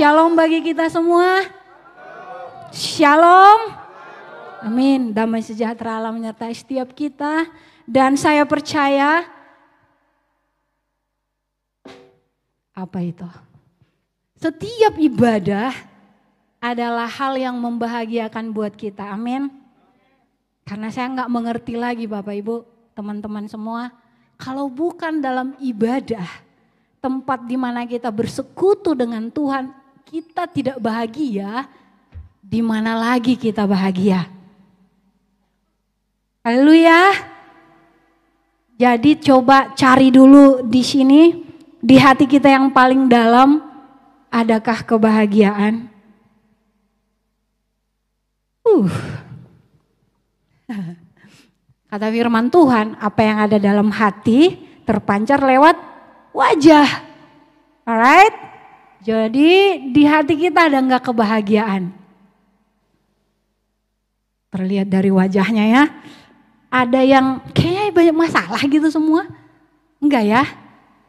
Shalom bagi kita semua. Shalom. Amin. Damai sejahtera Allah menyertai setiap kita. Dan saya percaya apa itu? Setiap ibadah adalah hal yang membahagiakan buat kita. Amin. Karena saya nggak mengerti lagi Bapak Ibu, teman-teman semua. Kalau bukan dalam ibadah, tempat di mana kita bersekutu dengan Tuhan, kita tidak bahagia, di mana lagi kita bahagia? Haleluya. Jadi coba cari dulu di sini, di hati kita yang paling dalam, adakah kebahagiaan? Uh. Kata firman Tuhan, apa yang ada dalam hati terpancar lewat wajah. Alright? Jadi di hati kita ada nggak kebahagiaan? Terlihat dari wajahnya ya. Ada yang kayaknya banyak masalah gitu semua. Enggak ya?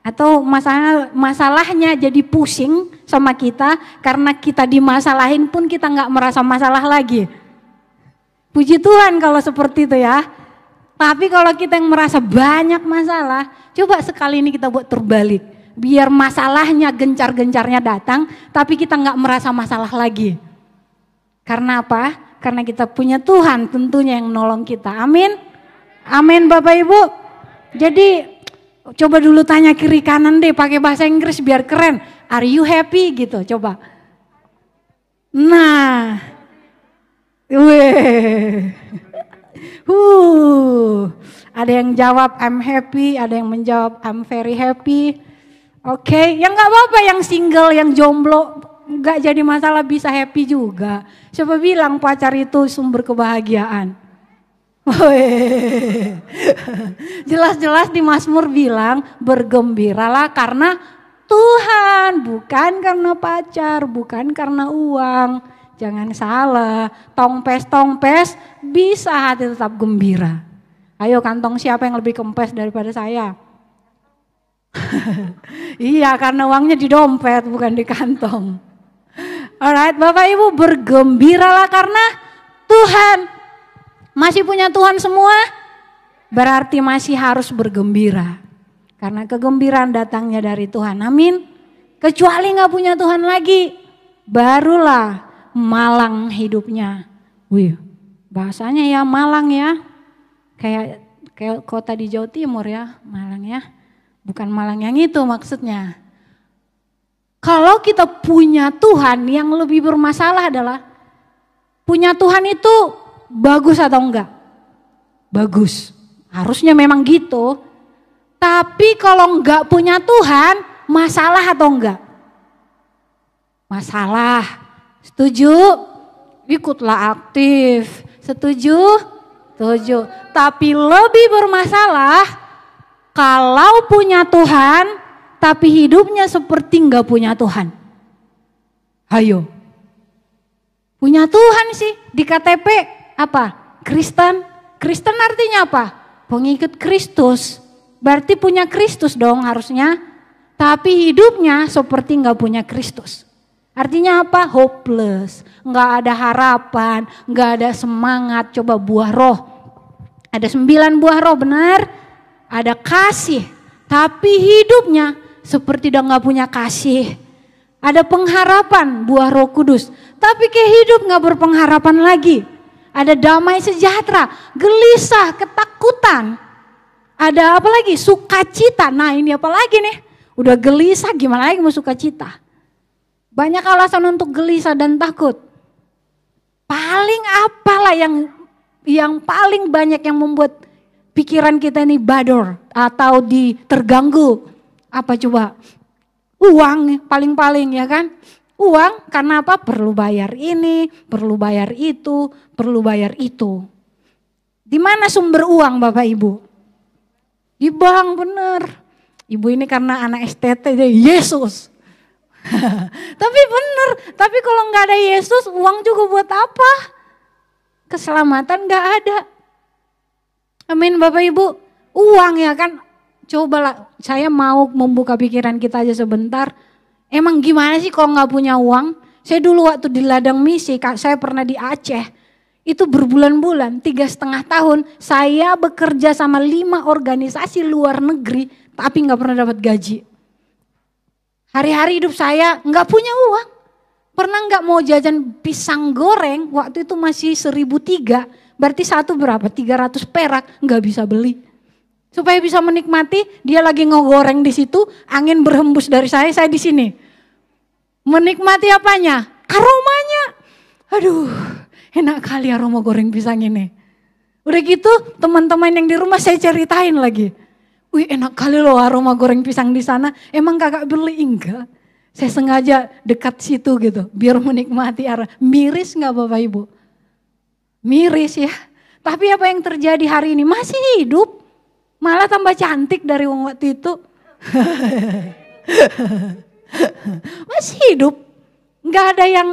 Atau masalah masalahnya jadi pusing sama kita karena kita dimasalahin pun kita nggak merasa masalah lagi. Puji Tuhan kalau seperti itu ya. Tapi kalau kita yang merasa banyak masalah, coba sekali ini kita buat terbalik. Biar masalahnya gencar-gencarnya datang, tapi kita nggak merasa masalah lagi. Karena apa? Karena kita punya Tuhan tentunya yang nolong kita. Amin. Amin Bapak Ibu. Jadi coba dulu tanya kiri kanan deh pakai bahasa Inggris biar keren. Are you happy gitu coba. Nah. Weh. Uh, ada yang jawab I'm happy, ada yang menjawab I'm very happy. Oke, okay. yang nggak apa-apa yang single, yang jomblo nggak jadi masalah bisa happy juga. Siapa bilang pacar itu sumber kebahagiaan? Jelas-jelas di Mazmur bilang bergembiralah karena Tuhan, bukan karena pacar, bukan karena uang. Jangan salah, tongpes-tongpes bisa hati tetap gembira. Ayo kantong siapa yang lebih kempes daripada saya? iya karena uangnya di dompet bukan di kantong. Alright Bapak Ibu bergembiralah karena Tuhan masih punya Tuhan semua berarti masih harus bergembira. Karena kegembiraan datangnya dari Tuhan. Amin. Kecuali nggak punya Tuhan lagi, barulah malang hidupnya. Wih, bahasanya ya malang ya. Kayak kayak kota di Jawa Timur ya, Malang ya. Bukan Malang yang itu maksudnya. Kalau kita punya Tuhan yang lebih bermasalah adalah punya Tuhan itu bagus atau enggak? Bagus. Harusnya memang gitu. Tapi kalau enggak punya Tuhan, masalah atau enggak? Masalah. Setuju? Ikutlah aktif. Setuju? Setuju. Tapi lebih bermasalah kalau punya Tuhan tapi hidupnya seperti nggak punya Tuhan. Ayo. Punya Tuhan sih di KTP apa? Kristen. Kristen artinya apa? Pengikut Kristus. Berarti punya Kristus dong harusnya. Tapi hidupnya seperti nggak punya Kristus. Artinya apa? Hopeless, nggak ada harapan, nggak ada semangat. Coba buah roh. Ada sembilan buah roh benar, ada kasih. Tapi hidupnya seperti udah nggak punya kasih. Ada pengharapan buah roh kudus. Tapi kayak hidup nggak berpengharapan lagi. Ada damai sejahtera, gelisah, ketakutan. Ada apa lagi? Sukacita. Nah ini apa lagi nih? Udah gelisah gimana lagi mau sukacita? Banyak alasan untuk gelisah dan takut. Paling apalah yang yang paling banyak yang membuat pikiran kita ini bador atau di terganggu. Apa coba? Uang paling-paling ya kan? Uang karena apa? Perlu bayar ini, perlu bayar itu, perlu bayar itu. Di mana sumber uang Bapak Ibu? Di bank bener. Ibu ini karena anak STT jadi Yesus. tapi bener, tapi kalau nggak ada Yesus, uang juga buat apa? Keselamatan nggak ada. Amin Bapak Ibu. Uang ya kan, cobalah saya mau membuka pikiran kita aja sebentar. Emang gimana sih kalau nggak punya uang? Saya dulu waktu di ladang misi, saya pernah di Aceh. Itu berbulan-bulan, tiga setengah tahun, saya bekerja sama lima organisasi luar negeri, tapi nggak pernah dapat gaji. Hari-hari hidup saya nggak punya uang. Pernah nggak mau jajan pisang goreng, waktu itu masih seribu tiga, berarti satu berapa? 300 perak, nggak bisa beli. Supaya bisa menikmati, dia lagi ngegoreng di situ, angin berhembus dari saya, saya di sini. Menikmati apanya? Aromanya. Aduh, enak kali aroma goreng pisang ini. Udah gitu, teman-teman yang di rumah saya ceritain lagi. Wih enak kali loh aroma goreng pisang di sana. Emang kakak beli? Enggak. Saya sengaja dekat situ gitu, biar menikmati aroma. Miris nggak Bapak Ibu? Miris ya. Tapi apa yang terjadi hari ini? Masih hidup. Malah tambah cantik dari waktu itu. Masih hidup. Nggak ada yang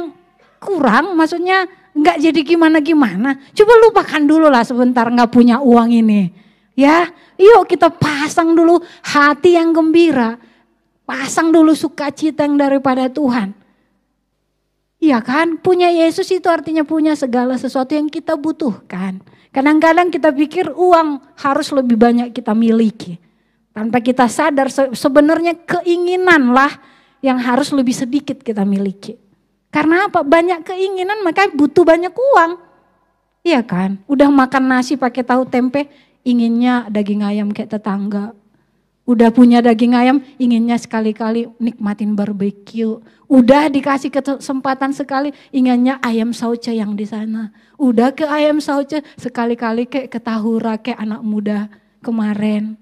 kurang, maksudnya nggak jadi gimana-gimana. Coba lupakan dulu lah sebentar nggak punya uang ini. Ya, yuk kita pasang dulu hati yang gembira. Pasang dulu sukacita yang daripada Tuhan. Iya kan, punya Yesus itu artinya punya segala sesuatu yang kita butuhkan. Kadang-kadang kita pikir uang harus lebih banyak kita miliki. Tanpa kita sadar sebenarnya keinginan lah yang harus lebih sedikit kita miliki. Karena apa? Banyak keinginan maka butuh banyak uang. Iya kan? Udah makan nasi pakai tahu tempe, inginnya daging ayam kayak tetangga. Udah punya daging ayam, inginnya sekali-kali nikmatin barbeque. Udah dikasih kesempatan sekali, inginnya ayam sauce yang di sana. Udah ke ayam sauce, sekali-kali kayak ketahura kayak anak muda kemarin.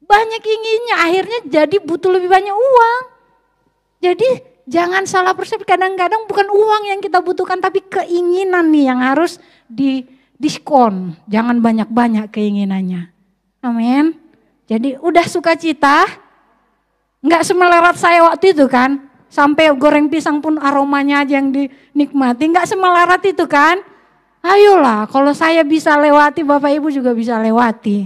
Banyak inginnya, akhirnya jadi butuh lebih banyak uang. Jadi jangan salah persepsi, kadang-kadang bukan uang yang kita butuhkan, tapi keinginan nih yang harus di diskon. Jangan banyak-banyak keinginannya. Amin. Jadi udah suka cita, nggak semelerat saya waktu itu kan. Sampai goreng pisang pun aromanya aja yang dinikmati, nggak semelarat itu kan. Ayolah, kalau saya bisa lewati, Bapak Ibu juga bisa lewati.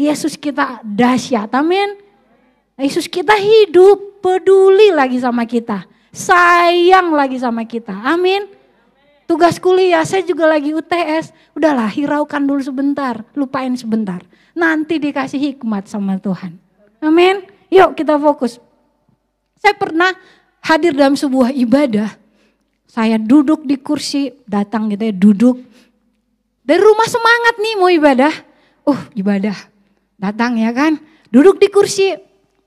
Yesus kita dahsyat, amin. Yesus kita hidup, peduli lagi sama kita. Sayang lagi sama kita, amin. Tugas kuliah, saya juga lagi UTS. Udahlah, hiraukan dulu sebentar, lupain sebentar nanti dikasih hikmat sama Tuhan. Amin. Yuk kita fokus. Saya pernah hadir dalam sebuah ibadah. Saya duduk di kursi, datang gitu ya, duduk. Dari rumah semangat nih mau ibadah. Uh ibadah. Datang ya kan. Duduk di kursi,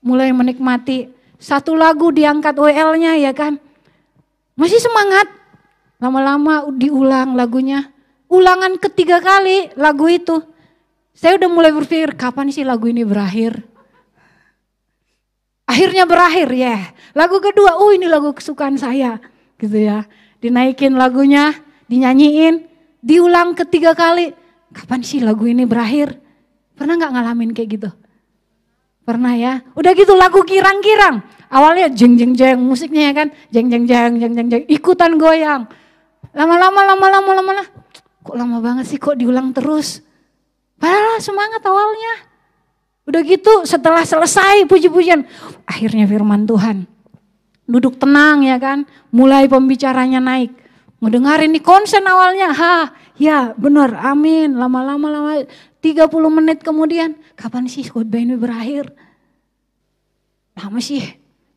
mulai menikmati. Satu lagu diangkat WL-nya ya kan. Masih semangat. Lama-lama diulang lagunya. Ulangan ketiga kali lagu itu. Saya udah mulai berpikir kapan sih lagu ini berakhir. Akhirnya berakhir ya. Yeah. Lagu kedua, oh ini lagu kesukaan saya. Gitu ya. Dinaikin lagunya, dinyanyiin, diulang ketiga kali. Kapan sih lagu ini berakhir? Pernah nggak ngalamin kayak gitu? Pernah ya. Udah gitu lagu kirang-kirang. Awalnya jeng jeng jeng musiknya ya kan. Jeng jeng jeng jeng jeng jeng. Ikutan goyang. Lama-lama lama-lama lama-lama. Kok lama banget sih kok diulang terus. Padahal semangat awalnya. Udah gitu setelah selesai puji-pujian. Akhirnya firman Tuhan. Duduk tenang ya kan. Mulai pembicaranya naik. Ngedengarin nih konsen awalnya. Ha ya benar amin. Lama-lama lama 30 menit kemudian. Kapan sih khotbah ini berakhir? Lama sih.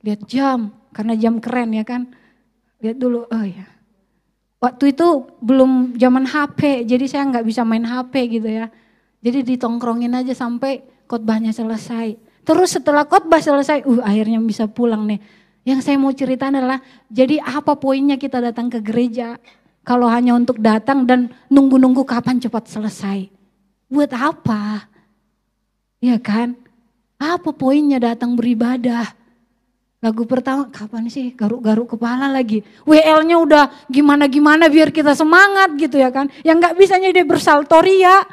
Lihat jam. Karena jam keren ya kan. Lihat dulu. Oh ya. Waktu itu belum zaman HP. Jadi saya nggak bisa main HP gitu ya jadi ditongkrongin aja sampai khotbahnya selesai. Terus setelah khotbah selesai, uh akhirnya bisa pulang nih. Yang saya mau cerita adalah, jadi apa poinnya kita datang ke gereja? Kalau hanya untuk datang dan nunggu-nunggu kapan cepat selesai. Buat apa? Ya kan? Apa poinnya datang beribadah? Lagu pertama, kapan sih garuk-garuk kepala lagi. WL-nya udah gimana-gimana biar kita semangat gitu ya kan. Yang gak bisanya dia bersaltoria.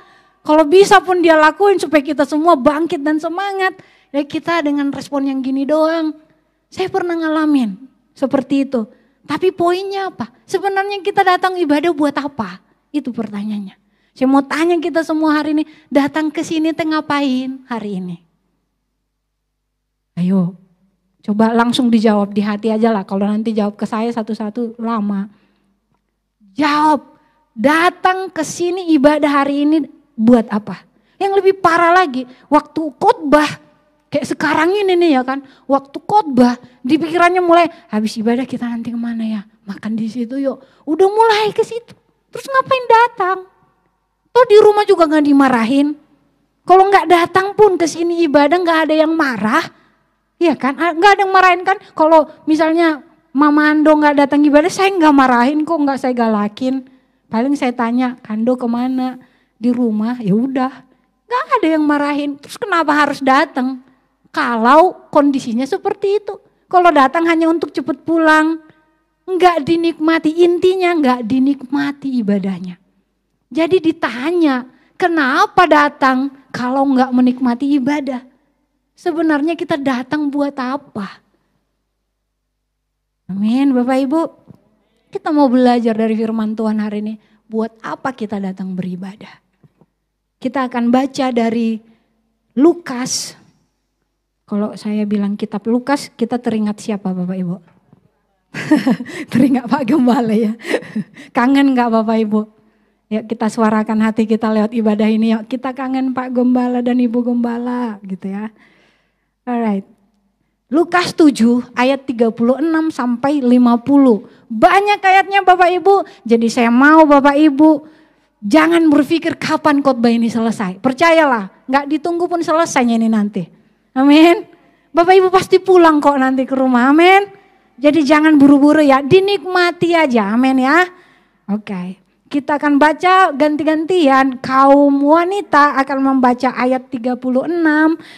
Kalau bisa pun dia lakuin supaya kita semua bangkit dan semangat. Ya kita dengan respon yang gini doang. Saya pernah ngalamin seperti itu. Tapi poinnya apa? Sebenarnya kita datang ibadah buat apa? Itu pertanyaannya. Saya mau tanya kita semua hari ini, datang ke sini teh ngapain hari ini? Ayo, Coba langsung dijawab di hati aja lah. Kalau nanti jawab ke saya satu-satu lama. Jawab, datang ke sini ibadah hari ini buat apa? Yang lebih parah lagi, waktu khotbah kayak sekarang ini nih ya kan, waktu khotbah di pikirannya mulai habis ibadah kita nanti ke mana ya? Makan di situ yuk. Udah mulai ke situ. Terus ngapain datang? Tuh di rumah juga nggak dimarahin. Kalau nggak datang pun ke sini ibadah nggak ada yang marah. Iya kan? Nggak ada yang marahin kan? Kalau misalnya Mama Ando nggak datang ibadah, saya nggak marahin kok, nggak saya galakin. Paling saya tanya, Kando ke mana? Di rumah, ya udah. Nggak ada yang marahin. Terus kenapa harus datang? Kalau kondisinya seperti itu. Kalau datang hanya untuk cepat pulang, nggak dinikmati. Intinya nggak dinikmati ibadahnya. Jadi ditanya, kenapa datang kalau nggak menikmati ibadah? Sebenarnya kita datang buat apa? Amin, Bapak Ibu. Kita mau belajar dari firman Tuhan hari ini. Buat apa kita datang beribadah? Kita akan baca dari Lukas. Kalau saya bilang kitab Lukas, kita teringat siapa Bapak Ibu? teringat Pak Gembala ya. Kangen nggak Bapak Ibu? Ya kita suarakan hati kita lewat ibadah ini. Yuk kita kangen Pak Gembala dan Ibu Gembala gitu ya. Alright. Lukas 7 ayat 36 sampai 50. Banyak ayatnya Bapak Ibu. Jadi saya mau Bapak Ibu jangan berpikir kapan khotbah ini selesai. Percayalah, nggak ditunggu pun selesainya ini nanti. Amin. Bapak Ibu pasti pulang kok nanti ke rumah. Amin. Jadi jangan buru-buru ya, dinikmati aja. Amin ya. Oke. Kita akan baca ganti-gantian. Kaum wanita akan membaca ayat 36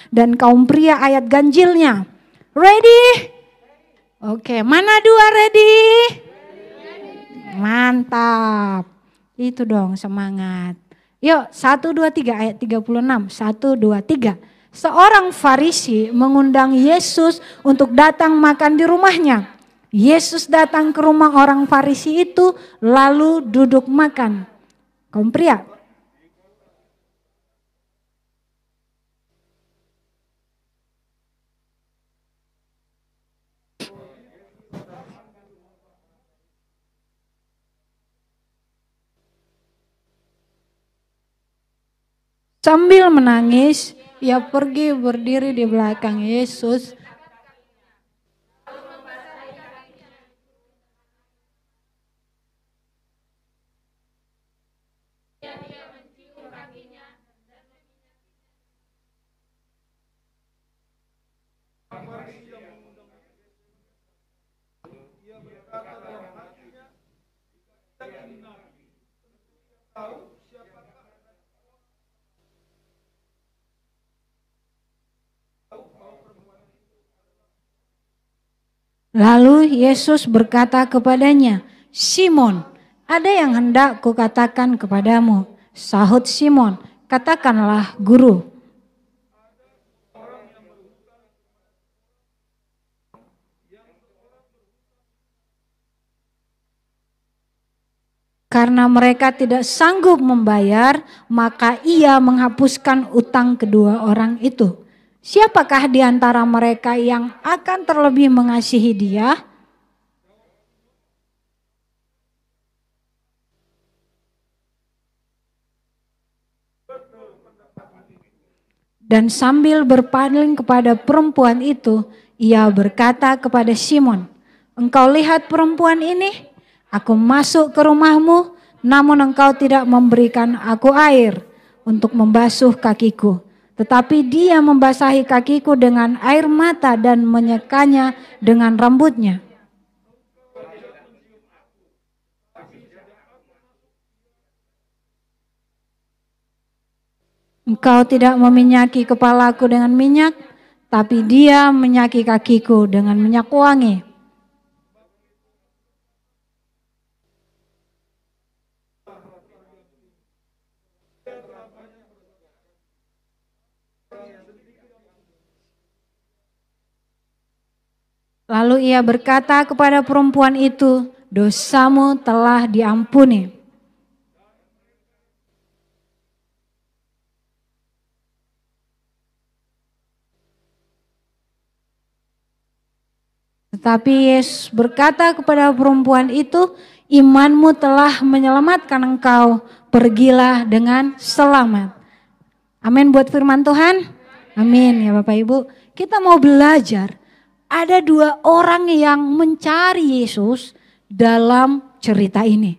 dan kaum pria ayat ganjilnya. Ready? Oke, mana dua ready? Mantap. Itu dong semangat. Yuk, satu dua tiga ayat 36. Satu dua tiga. Seorang Farisi mengundang Yesus untuk datang makan di rumahnya. Yesus datang ke rumah orang Farisi itu lalu duduk makan. Kaum pria. Sambil menangis, ia pergi berdiri di belakang Yesus Lalu Yesus berkata kepadanya, Simon, ada yang hendak kukatakan kepadamu. Sahut Simon, katakanlah guru. Karena mereka tidak sanggup membayar, maka ia menghapuskan utang kedua orang itu. Siapakah di antara mereka yang akan terlebih mengasihi dia? Dan sambil berpaling kepada perempuan itu, ia berkata kepada Simon, Engkau lihat perempuan ini? Aku masuk ke rumahmu, namun engkau tidak memberikan aku air untuk membasuh kakiku. Tetapi dia membasahi kakiku dengan air mata dan menyekanya dengan rambutnya. Engkau tidak meminyaki kepalaku dengan minyak, tapi dia menyaki kakiku dengan minyak wangi. Lalu ia berkata kepada perempuan itu, dosamu telah diampuni. Tetapi Yesus berkata kepada perempuan itu, imanmu telah menyelamatkan engkau, pergilah dengan selamat. Amin buat firman Tuhan. Amin ya Bapak Ibu. Kita mau belajar, ada dua orang yang mencari Yesus dalam cerita ini.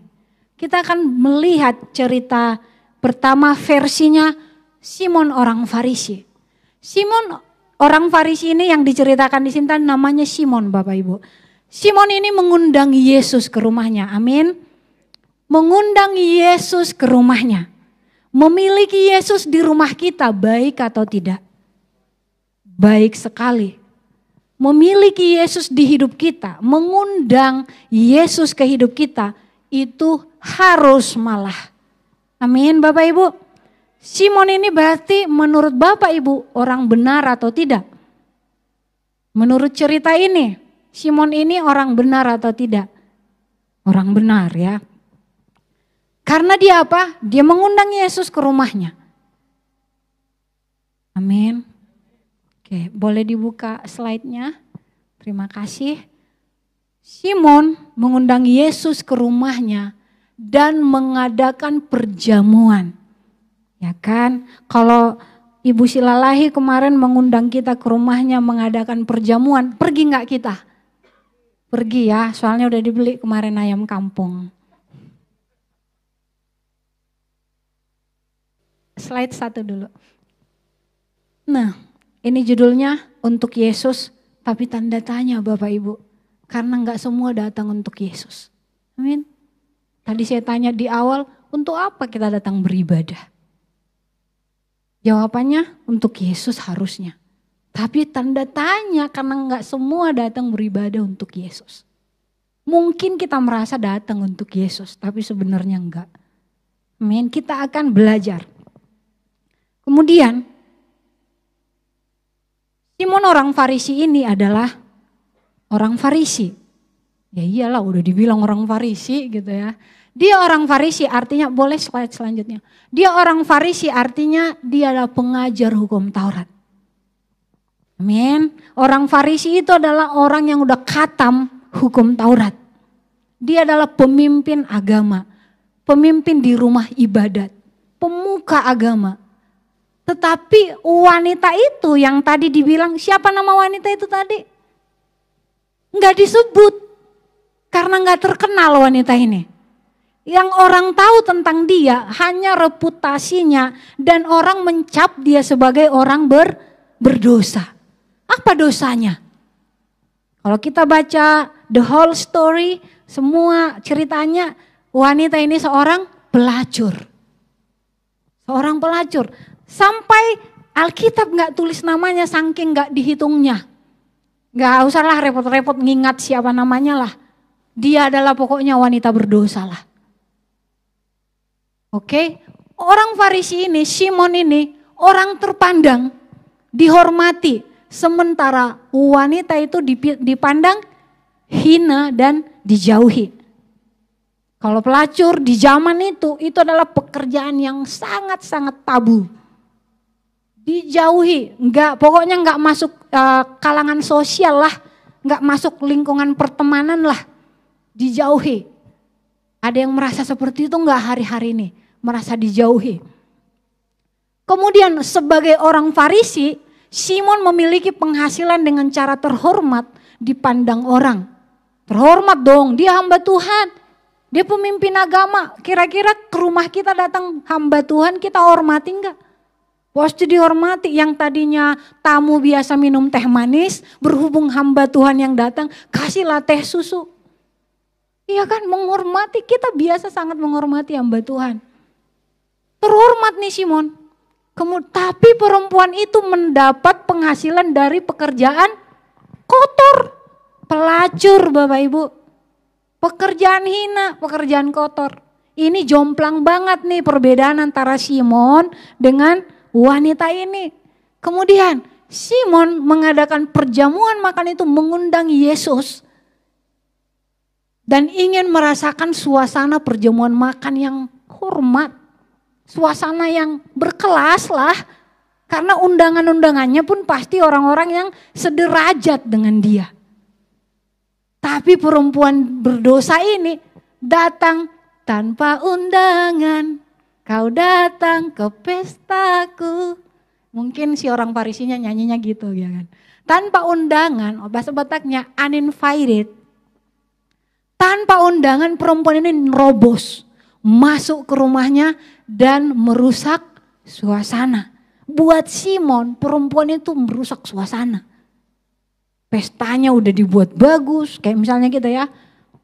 Kita akan melihat cerita pertama versinya Simon orang Farisi. Simon orang Farisi ini yang diceritakan di sini namanya Simon Bapak Ibu. Simon ini mengundang Yesus ke rumahnya. Amin. Mengundang Yesus ke rumahnya. Memiliki Yesus di rumah kita baik atau tidak? Baik sekali. Memiliki Yesus di hidup kita, mengundang Yesus ke hidup kita itu harus malah. Amin Bapak Ibu. Simon ini berarti menurut Bapak Ibu orang benar atau tidak? Menurut cerita ini, Simon ini orang benar atau tidak? Orang benar ya. Karena dia apa? Dia mengundang Yesus ke rumahnya. Amin. Oke, boleh dibuka slide-nya. Terima kasih. Simon mengundang Yesus ke rumahnya dan mengadakan perjamuan. Ya kan? Kalau Ibu Silalahi kemarin mengundang kita ke rumahnya mengadakan perjamuan, pergi nggak kita? Pergi ya, soalnya udah dibeli kemarin ayam kampung. Slide satu dulu. Nah, ini judulnya untuk Yesus, tapi tanda tanya Bapak Ibu. Karena nggak semua datang untuk Yesus. Amin. Tadi saya tanya di awal, untuk apa kita datang beribadah? Jawabannya untuk Yesus harusnya. Tapi tanda tanya karena nggak semua datang beribadah untuk Yesus. Mungkin kita merasa datang untuk Yesus, tapi sebenarnya enggak. Amin. Kita akan belajar. Kemudian, Simon orang Farisi ini adalah orang Farisi. Ya iyalah udah dibilang orang Farisi gitu ya. Dia orang Farisi artinya boleh slide selanjutnya. Dia orang Farisi artinya dia adalah pengajar hukum Taurat. Amin. Orang Farisi itu adalah orang yang udah katam hukum Taurat. Dia adalah pemimpin agama, pemimpin di rumah ibadat, pemuka agama. Tetapi wanita itu yang tadi dibilang siapa nama wanita itu tadi? Nggak disebut karena nggak terkenal wanita ini. Yang orang tahu tentang dia hanya reputasinya dan orang mencap dia sebagai orang ber, berdosa. Apa dosanya? Kalau kita baca the whole story, semua ceritanya wanita ini seorang pelacur. Seorang pelacur. Sampai Alkitab nggak tulis namanya saking nggak dihitungnya. Gak usahlah repot-repot ngingat siapa namanya lah. Dia adalah pokoknya wanita berdosa lah. Oke, orang Farisi ini, Simon ini, orang terpandang, dihormati. Sementara wanita itu dipandang hina dan dijauhi. Kalau pelacur di zaman itu, itu adalah pekerjaan yang sangat-sangat tabu dijauhi, enggak pokoknya enggak masuk uh, kalangan sosial lah, enggak masuk lingkungan pertemanan lah, dijauhi. Ada yang merasa seperti itu enggak hari-hari ini, merasa dijauhi. Kemudian sebagai orang Farisi, Simon memiliki penghasilan dengan cara terhormat dipandang orang. Terhormat dong, dia hamba Tuhan. Dia pemimpin agama. Kira-kira ke rumah kita datang hamba Tuhan, kita hormati enggak? Pasti dihormati yang tadinya tamu biasa minum teh manis, berhubung hamba Tuhan yang datang, kasihlah teh susu. Iya kan, menghormati, kita biasa sangat menghormati hamba Tuhan. Terhormat nih Simon. Kemudian, tapi perempuan itu mendapat penghasilan dari pekerjaan kotor. Pelacur Bapak Ibu. Pekerjaan hina, pekerjaan kotor. Ini jomplang banget nih perbedaan antara Simon dengan wanita ini. Kemudian Simon mengadakan perjamuan makan itu mengundang Yesus. Dan ingin merasakan suasana perjamuan makan yang hormat. Suasana yang berkelas lah. Karena undangan-undangannya pun pasti orang-orang yang sederajat dengan dia. Tapi perempuan berdosa ini datang tanpa undangan. Kau datang ke pestaku. Mungkin si orang Parisinya nyanyinya gitu ya kan. Tanpa undangan, oh, bahasa Bataknya uninvited. Tanpa undangan perempuan ini nerobos. Masuk ke rumahnya dan merusak suasana. Buat Simon, perempuan itu merusak suasana. Pestanya udah dibuat bagus, kayak misalnya kita ya,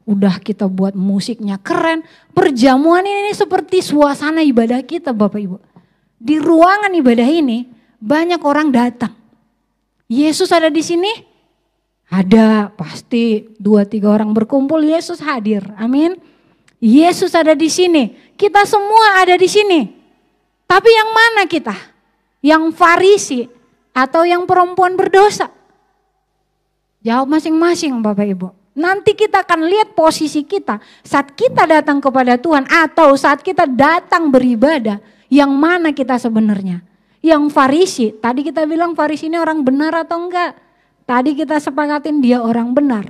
udah kita buat musiknya keren. Perjamuan ini seperti suasana ibadah kita Bapak Ibu. Di ruangan ibadah ini banyak orang datang. Yesus ada di sini? Ada, pasti dua tiga orang berkumpul Yesus hadir. Amin. Yesus ada di sini. Kita semua ada di sini. Tapi yang mana kita? Yang Farisi atau yang perempuan berdosa? Jawab masing-masing Bapak Ibu. Nanti kita akan lihat posisi kita saat kita datang kepada Tuhan atau saat kita datang beribadah, yang mana kita sebenarnya? Yang Farisi, tadi kita bilang Farisi ini orang benar atau enggak? Tadi kita sepakatin dia orang benar.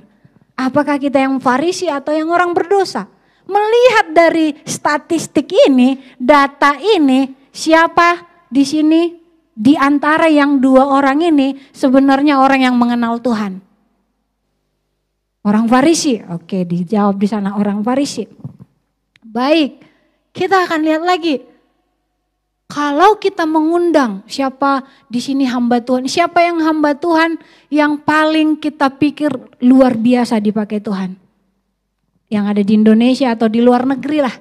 Apakah kita yang Farisi atau yang orang berdosa? Melihat dari statistik ini, data ini, siapa di sini di antara yang dua orang ini sebenarnya orang yang mengenal Tuhan? Orang Farisi. Oke, dijawab di sana orang Farisi. Baik, kita akan lihat lagi. Kalau kita mengundang siapa di sini hamba Tuhan, siapa yang hamba Tuhan yang paling kita pikir luar biasa dipakai Tuhan? Yang ada di Indonesia atau di luar negeri lah.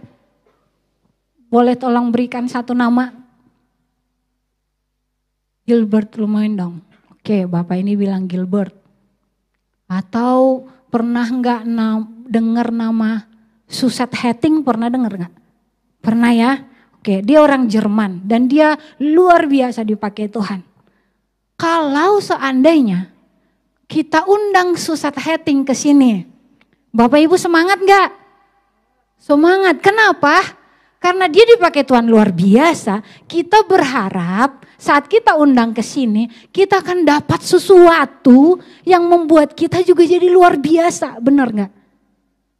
Boleh tolong berikan satu nama? Gilbert lumayan dong. Oke, Bapak ini bilang Gilbert. Atau Pernah nggak na dengar nama Suset Hetting? Pernah dengar nggak? Pernah ya? Oke, dia orang Jerman dan dia luar biasa dipakai Tuhan. Kalau seandainya kita undang Suset Hetting ke sini, Bapak Ibu semangat nggak? Semangat. Kenapa? Karena dia dipakai Tuhan luar biasa. Kita berharap saat kita undang ke sini, kita akan dapat sesuatu yang membuat kita juga jadi luar biasa, benar nggak?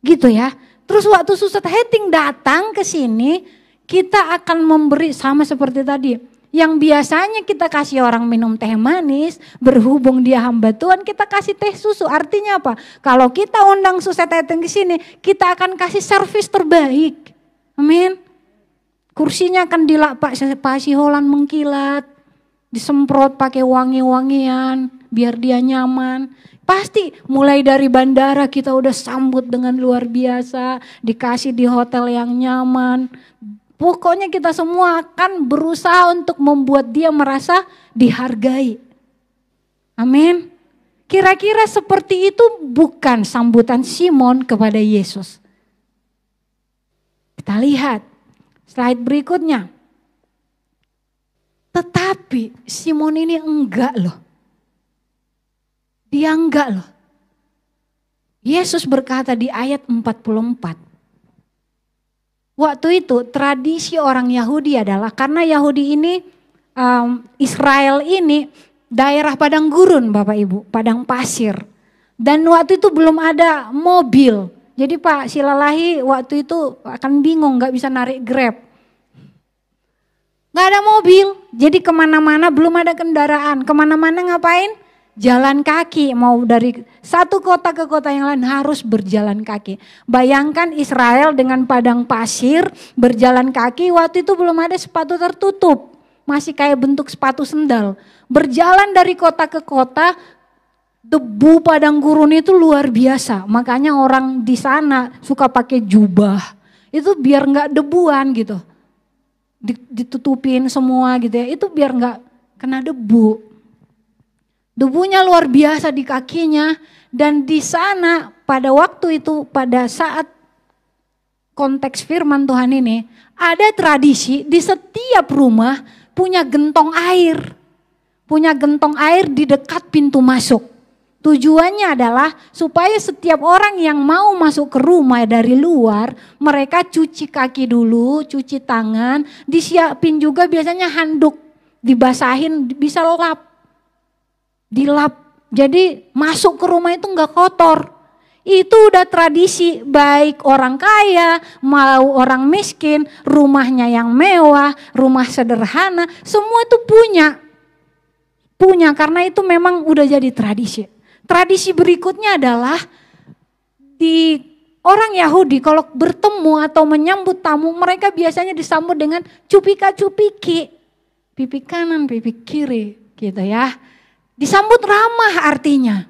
Gitu ya. Terus waktu susah Heting datang ke sini, kita akan memberi sama seperti tadi. Yang biasanya kita kasih orang minum teh manis, berhubung dia hamba Tuhan, kita kasih teh susu. Artinya apa? Kalau kita undang susah Heting ke sini, kita akan kasih servis terbaik. Amin. Kursinya akan dilapak pasi holan mengkilat disemprot pakai wangi-wangian biar dia nyaman. Pasti mulai dari bandara kita udah sambut dengan luar biasa, dikasih di hotel yang nyaman. Pokoknya kita semua akan berusaha untuk membuat dia merasa dihargai. Amin. Kira-kira seperti itu bukan sambutan Simon kepada Yesus. Kita lihat slide berikutnya. Tetapi Simon ini enggak loh. Dia enggak loh. Yesus berkata di ayat 44. Waktu itu tradisi orang Yahudi adalah karena Yahudi ini um, Israel ini daerah padang gurun Bapak Ibu, padang pasir. Dan waktu itu belum ada mobil. Jadi Pak Silalahi waktu itu akan bingung nggak bisa narik Grab. Gak ada mobil, jadi ke mana-mana belum ada kendaraan. Ke mana-mana ngapain? Jalan kaki, mau dari satu kota ke kota yang lain harus berjalan kaki. Bayangkan Israel dengan padang pasir berjalan kaki, waktu itu belum ada sepatu tertutup. Masih kayak bentuk sepatu sendal. Berjalan dari kota ke kota, debu padang gurun itu luar biasa. Makanya orang di sana suka pakai jubah. Itu biar nggak debuan gitu ditutupin semua gitu ya, itu biar nggak kena debu. Debunya luar biasa di kakinya dan di sana pada waktu itu pada saat konteks firman Tuhan ini ada tradisi di setiap rumah punya gentong air. Punya gentong air di dekat pintu masuk. Tujuannya adalah supaya setiap orang yang mau masuk ke rumah dari luar, mereka cuci kaki dulu, cuci tangan, disiapin juga biasanya handuk, dibasahin, bisa lap. Dilap. Jadi masuk ke rumah itu enggak kotor. Itu udah tradisi baik orang kaya, mau orang miskin, rumahnya yang mewah, rumah sederhana, semua itu punya. Punya karena itu memang udah jadi tradisi. Tradisi berikutnya adalah di orang Yahudi kalau bertemu atau menyambut tamu mereka biasanya disambut dengan cupika cupiki. Pipi kanan, pipi kiri gitu ya. Disambut ramah artinya.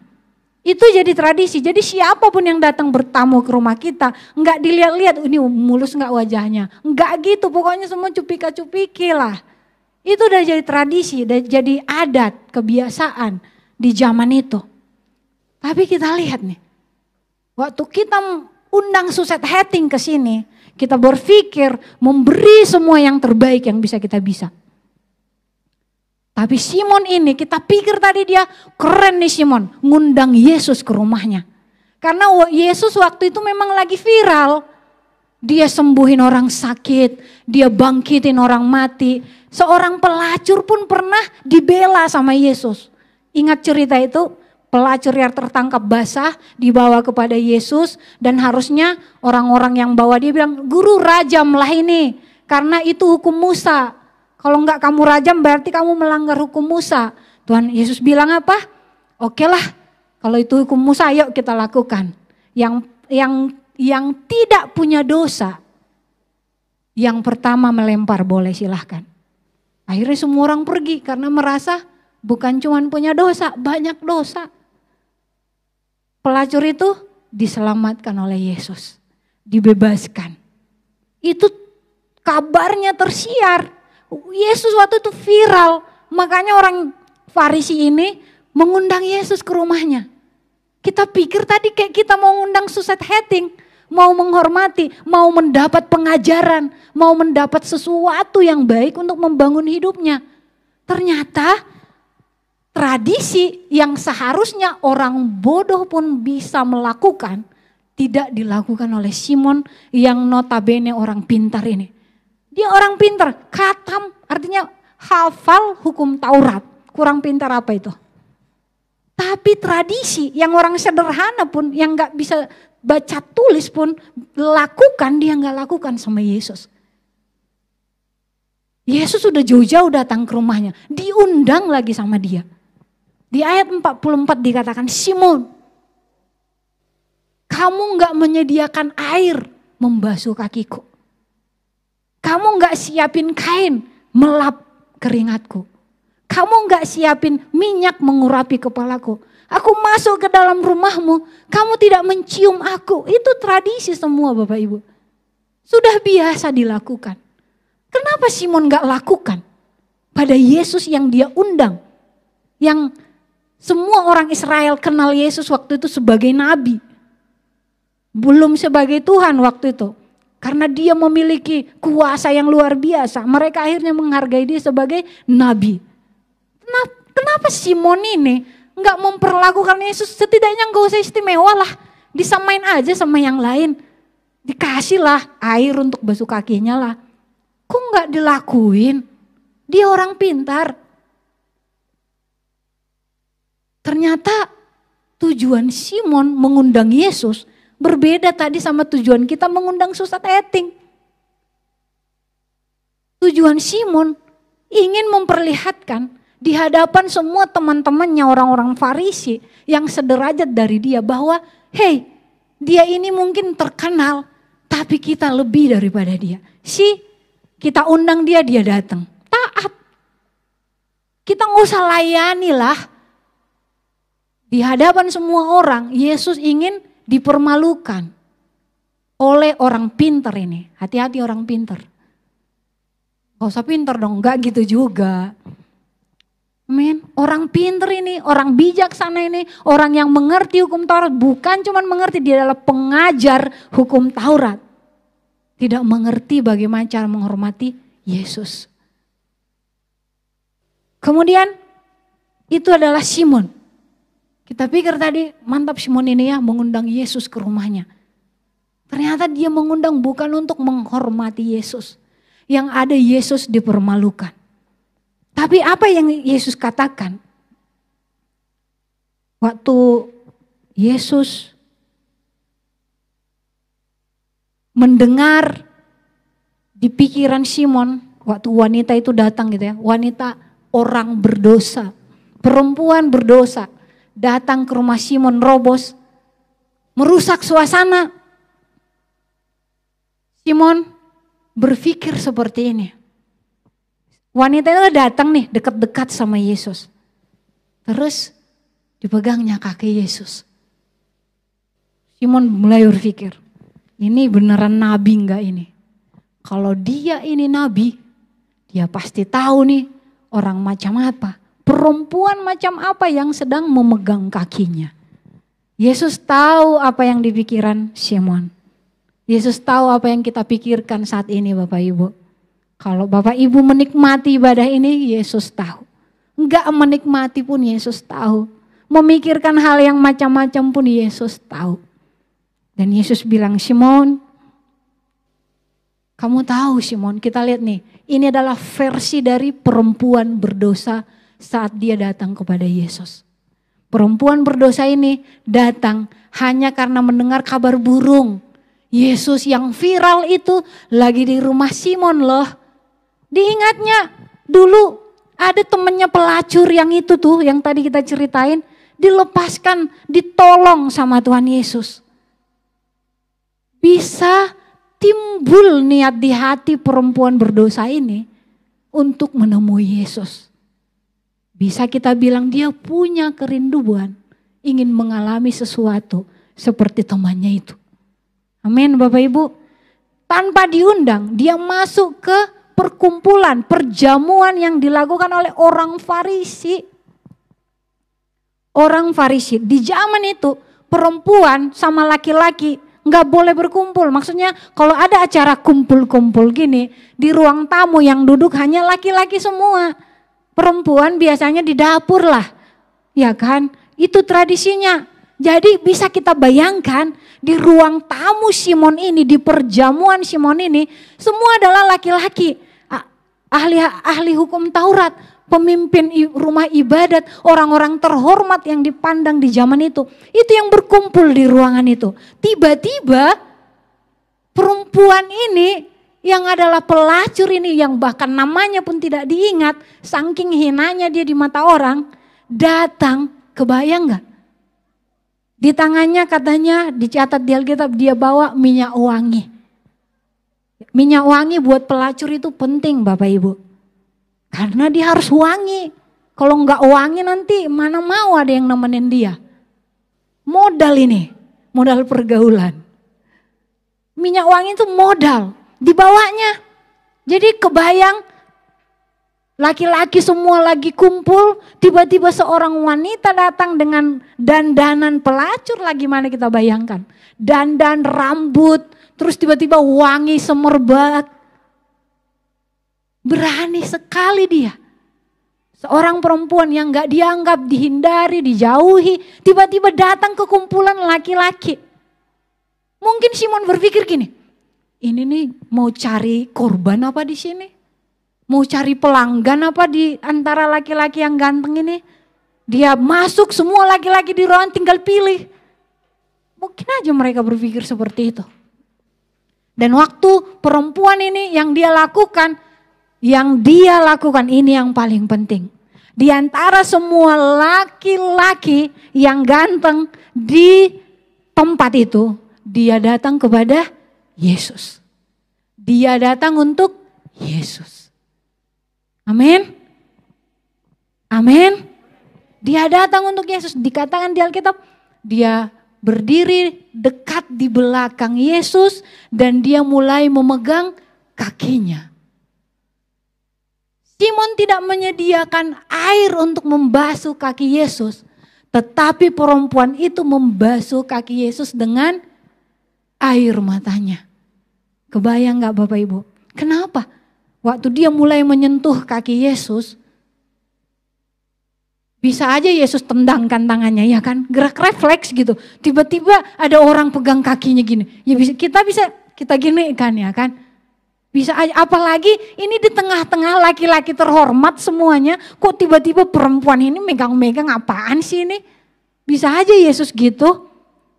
Itu jadi tradisi. Jadi siapa pun yang datang bertamu ke rumah kita, nggak dilihat-lihat ini mulus nggak wajahnya. Nggak gitu, pokoknya semua cupika-cupiki lah. Itu udah jadi tradisi, udah jadi adat, kebiasaan di zaman itu. Tapi kita lihat nih, waktu kita undang Suset Heting ke sini, kita berpikir memberi semua yang terbaik yang bisa kita bisa. Tapi Simon ini kita pikir tadi dia keren nih Simon, ngundang Yesus ke rumahnya. Karena Yesus waktu itu memang lagi viral. Dia sembuhin orang sakit, dia bangkitin orang mati. Seorang pelacur pun pernah dibela sama Yesus. Ingat cerita itu? Pelacur yang tertangkap basah dibawa kepada Yesus dan harusnya orang-orang yang bawa dia bilang, "Guru rajamlah ini karena itu hukum Musa." Kalau enggak kamu rajam berarti kamu melanggar hukum Musa. Tuhan Yesus bilang apa? Oke lah, kalau itu hukum Musa yuk kita lakukan. Yang yang yang tidak punya dosa, yang pertama melempar boleh silahkan. Akhirnya semua orang pergi karena merasa bukan cuma punya dosa, banyak dosa. Pelacur itu diselamatkan oleh Yesus, dibebaskan. Itu kabarnya tersiar Yesus waktu itu viral. Makanya orang Farisi ini mengundang Yesus ke rumahnya. Kita pikir tadi kayak kita mau ngundang Suset Heting. Mau menghormati, mau mendapat pengajaran, mau mendapat sesuatu yang baik untuk membangun hidupnya. Ternyata tradisi yang seharusnya orang bodoh pun bisa melakukan, tidak dilakukan oleh Simon yang notabene orang pintar ini. Dia orang pintar, katam artinya hafal hukum Taurat. Kurang pintar apa itu? Tapi tradisi yang orang sederhana pun yang nggak bisa baca tulis pun lakukan dia nggak lakukan sama Yesus. Yesus sudah jauh-jauh datang ke rumahnya, diundang lagi sama dia. Di ayat 44 dikatakan, Simon, kamu nggak menyediakan air membasuh kakiku. Kamu nggak siapin kain melap keringatku. Kamu nggak siapin minyak mengurapi kepalaku. Aku masuk ke dalam rumahmu, kamu tidak mencium aku. Itu tradisi semua Bapak Ibu. Sudah biasa dilakukan. Kenapa Simon nggak lakukan? Pada Yesus yang dia undang. Yang semua orang Israel kenal Yesus waktu itu sebagai nabi. Belum sebagai Tuhan waktu itu. Karena dia memiliki kuasa yang luar biasa. Mereka akhirnya menghargai dia sebagai nabi. Kenapa Simon ini nggak memperlakukan Yesus setidaknya nggak usah istimewa lah. Disamain aja sama yang lain. Dikasihlah air untuk basuh kakinya lah. Kok nggak dilakuin? Dia orang pintar. Ternyata tujuan Simon mengundang Yesus Berbeda tadi sama tujuan kita mengundang susat eting. Tujuan Simon ingin memperlihatkan di hadapan semua teman-temannya orang-orang Farisi yang sederajat dari dia bahwa hey dia ini mungkin terkenal tapi kita lebih daripada dia. Si kita undang dia dia datang taat. Kita nggak usah layani lah. Di hadapan semua orang Yesus ingin dipermalukan oleh orang pinter ini. Hati-hati orang pinter. Gak usah pinter dong, gak gitu juga. Amin. Orang pinter ini, orang bijaksana ini, orang yang mengerti hukum Taurat. Bukan cuma mengerti, dia adalah pengajar hukum Taurat. Tidak mengerti bagaimana cara menghormati Yesus. Kemudian itu adalah Simon. Kita pikir tadi mantap Simon ini ya mengundang Yesus ke rumahnya. Ternyata dia mengundang bukan untuk menghormati Yesus. Yang ada Yesus dipermalukan. Tapi apa yang Yesus katakan? Waktu Yesus mendengar di pikiran Simon waktu wanita itu datang gitu ya. Wanita orang berdosa, perempuan berdosa datang ke rumah Simon robos merusak suasana. Simon berpikir seperti ini. Wanita itu datang nih dekat-dekat sama Yesus. Terus dipegangnya kaki Yesus. Simon mulai berpikir, ini beneran nabi enggak ini? Kalau dia ini nabi, dia pasti tahu nih orang macam apa. Perempuan macam apa yang sedang memegang kakinya. Yesus tahu apa yang dipikiran Simon. Yesus tahu apa yang kita pikirkan saat ini Bapak Ibu. Kalau Bapak Ibu menikmati ibadah ini, Yesus tahu. Enggak menikmati pun Yesus tahu. Memikirkan hal yang macam-macam pun Yesus tahu. Dan Yesus bilang, Simon, kamu tahu Simon, kita lihat nih, ini adalah versi dari perempuan berdosa saat dia datang kepada Yesus. Perempuan berdosa ini datang hanya karena mendengar kabar burung. Yesus yang viral itu lagi di rumah Simon loh. Diingatnya dulu ada temennya pelacur yang itu tuh yang tadi kita ceritain. Dilepaskan, ditolong sama Tuhan Yesus bisa timbul niat di hati perempuan berdosa ini untuk menemui Yesus. Bisa kita bilang dia punya kerinduan ingin mengalami sesuatu seperti temannya itu. Amin Bapak Ibu. Tanpa diundang dia masuk ke perkumpulan, perjamuan yang dilakukan oleh orang Farisi. Orang Farisi di zaman itu perempuan sama laki-laki nggak boleh berkumpul. Maksudnya kalau ada acara kumpul-kumpul gini di ruang tamu yang duduk hanya laki-laki semua. Perempuan biasanya di dapur lah. Ya kan? Itu tradisinya. Jadi bisa kita bayangkan di ruang tamu Simon ini, di perjamuan Simon ini, semua adalah laki-laki. Ahli ahli hukum Taurat, pemimpin rumah ibadat, orang-orang terhormat yang dipandang di zaman itu. Itu yang berkumpul di ruangan itu. Tiba-tiba perempuan ini yang adalah pelacur ini yang bahkan namanya pun tidak diingat, saking hinanya dia di mata orang, datang, kebayang nggak? Di tangannya katanya dicatat di Alkitab dia bawa minyak wangi. Minyak wangi buat pelacur itu penting Bapak Ibu. Karena dia harus wangi. Kalau nggak wangi nanti mana mau ada yang nemenin dia. Modal ini, modal pergaulan. Minyak wangi itu modal, dibawanya. Jadi kebayang laki-laki semua lagi kumpul, tiba-tiba seorang wanita datang dengan dandanan pelacur lagi mana kita bayangkan. Dandan rambut, terus tiba-tiba wangi semerbak. Berani sekali dia. Seorang perempuan yang gak dianggap, dihindari, dijauhi. Tiba-tiba datang ke kumpulan laki-laki. Mungkin Simon berpikir gini. Ini nih mau cari korban apa di sini? Mau cari pelanggan apa di antara laki-laki yang ganteng ini? Dia masuk semua laki-laki di ruangan tinggal pilih. Mungkin aja mereka berpikir seperti itu. Dan waktu perempuan ini yang dia lakukan, yang dia lakukan ini yang paling penting. Di antara semua laki-laki yang ganteng di tempat itu, dia datang kepada Yesus. Dia datang untuk Yesus. Amin. Amin. Dia datang untuk Yesus. Dikatakan di Alkitab, dia berdiri dekat di belakang Yesus dan dia mulai memegang kakinya. Simon tidak menyediakan air untuk membasuh kaki Yesus. Tetapi perempuan itu membasuh kaki Yesus dengan air matanya. Kebayang gak Bapak Ibu? Kenapa? Waktu dia mulai menyentuh kaki Yesus, bisa aja Yesus tendangkan tangannya ya kan, gerak refleks gitu. Tiba-tiba ada orang pegang kakinya gini. Ya bisa kita bisa kita gini kan ya kan. Bisa aja, apalagi ini di tengah-tengah laki-laki terhormat semuanya, kok tiba-tiba perempuan ini megang-megang apaan sih ini? Bisa aja Yesus gitu,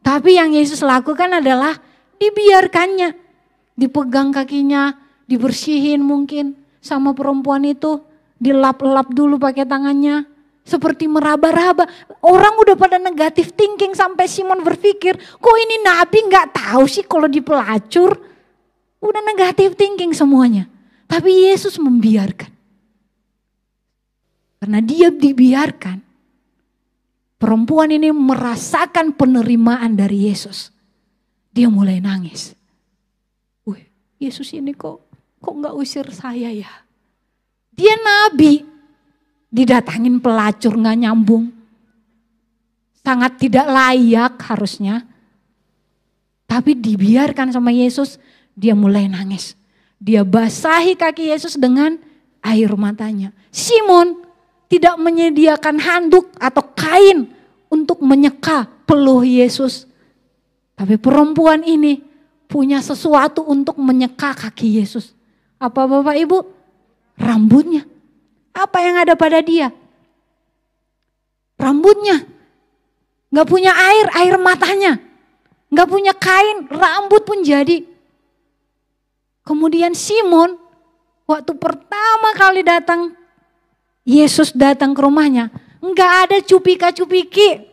tapi yang Yesus lakukan adalah dibiarkannya. dipegang kakinya, dibersihin mungkin sama perempuan itu, dilap-lap dulu pakai tangannya, seperti meraba-raba. Orang udah pada negatif thinking sampai Simon berpikir, kok ini nabi nggak tahu sih kalau dipelacur. Udah negatif thinking semuanya. Tapi Yesus membiarkan. Karena dia dibiarkan. Perempuan ini merasakan penerimaan dari Yesus. Dia mulai nangis. Wih, Yesus ini kok kok nggak usir saya ya? Dia nabi, didatangin pelacur nggak nyambung. Sangat tidak layak harusnya. Tapi dibiarkan sama Yesus, dia mulai nangis. Dia basahi kaki Yesus dengan air matanya. Simon tidak menyediakan handuk atau kain untuk menyeka peluh Yesus. Tapi perempuan ini punya sesuatu untuk menyeka kaki Yesus. Apa Bapak Ibu? Rambutnya. Apa yang ada pada dia? Rambutnya. Gak punya air, air matanya. Gak punya kain, rambut pun jadi. Kemudian Simon, waktu pertama kali datang, Yesus datang ke rumahnya. Gak ada cupika-cupiki.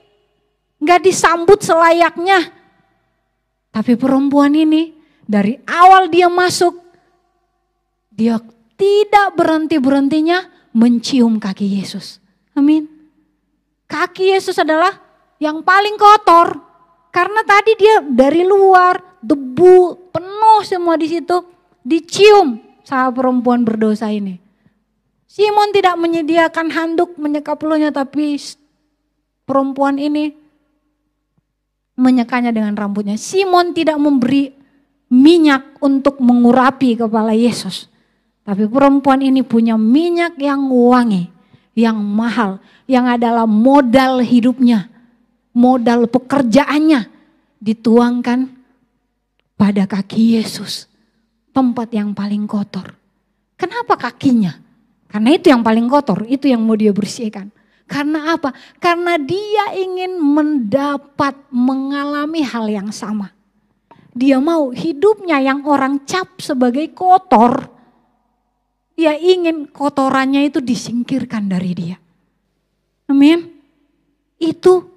Gak disambut selayaknya. Tapi perempuan ini dari awal dia masuk, dia tidak berhenti-berhentinya mencium kaki Yesus. Amin. Kaki Yesus adalah yang paling kotor. Karena tadi dia dari luar, debu, penuh semua di situ. Dicium sama perempuan berdosa ini. Simon tidak menyediakan handuk menyekap peluhnya tapi perempuan ini menyekanya dengan rambutnya. Simon tidak memberi minyak untuk mengurapi kepala Yesus. Tapi perempuan ini punya minyak yang wangi, yang mahal, yang adalah modal hidupnya, modal pekerjaannya dituangkan pada kaki Yesus, tempat yang paling kotor. Kenapa kakinya? Karena itu yang paling kotor, itu yang mau dia bersihkan. Karena apa? Karena dia ingin mendapat mengalami hal yang sama. Dia mau hidupnya yang orang cap sebagai kotor, dia ingin kotorannya itu disingkirkan dari dia. Amin. Itu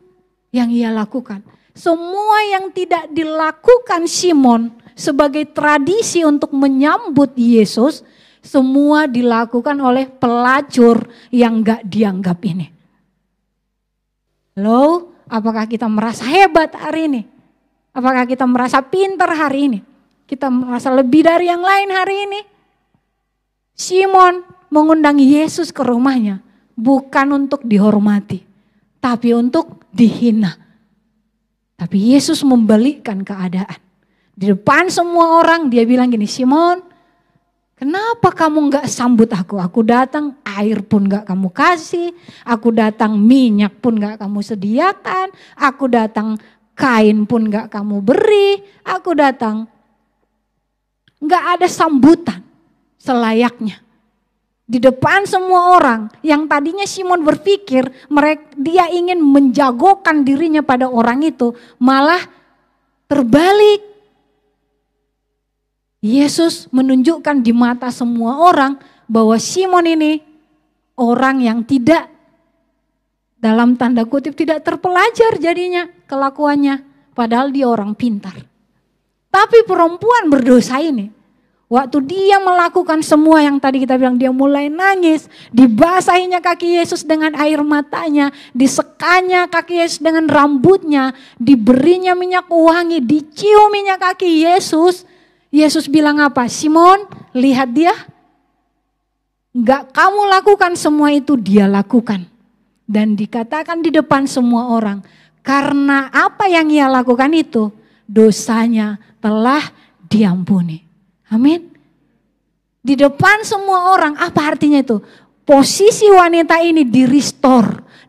yang ia lakukan. Semua yang tidak dilakukan Simon sebagai tradisi untuk menyambut Yesus, semua dilakukan oleh pelacur yang gak dianggap ini. Halo, apakah kita merasa hebat hari ini? Apakah kita merasa pintar hari ini? Kita merasa lebih dari yang lain hari ini? Simon mengundang Yesus ke rumahnya bukan untuk dihormati, tapi untuk dihina. Tapi Yesus membalikkan keadaan. Di depan semua orang dia bilang gini, Simon, kenapa kamu nggak sambut aku? Aku datang air pun nggak kamu kasih, aku datang minyak pun nggak kamu sediakan, aku datang kain pun nggak kamu beri, aku datang nggak ada sambutan selayaknya. Di depan semua orang yang tadinya Simon berpikir mereka dia ingin menjagokan dirinya pada orang itu, malah terbalik. Yesus menunjukkan di mata semua orang bahwa Simon ini orang yang tidak dalam tanda kutip tidak terpelajar jadinya kelakuannya, padahal dia orang pintar. Tapi perempuan berdosa ini Waktu dia melakukan semua yang tadi kita bilang, dia mulai nangis. Dibasahinya kaki Yesus dengan air matanya. Disekanya kaki Yesus dengan rambutnya. Diberinya minyak wangi, dicium minyak kaki Yesus. Yesus bilang apa? Simon, lihat dia. Enggak kamu lakukan semua itu, dia lakukan. Dan dikatakan di depan semua orang. Karena apa yang ia lakukan itu, dosanya telah diampuni. Amin. Di depan semua orang, apa artinya itu? Posisi wanita ini di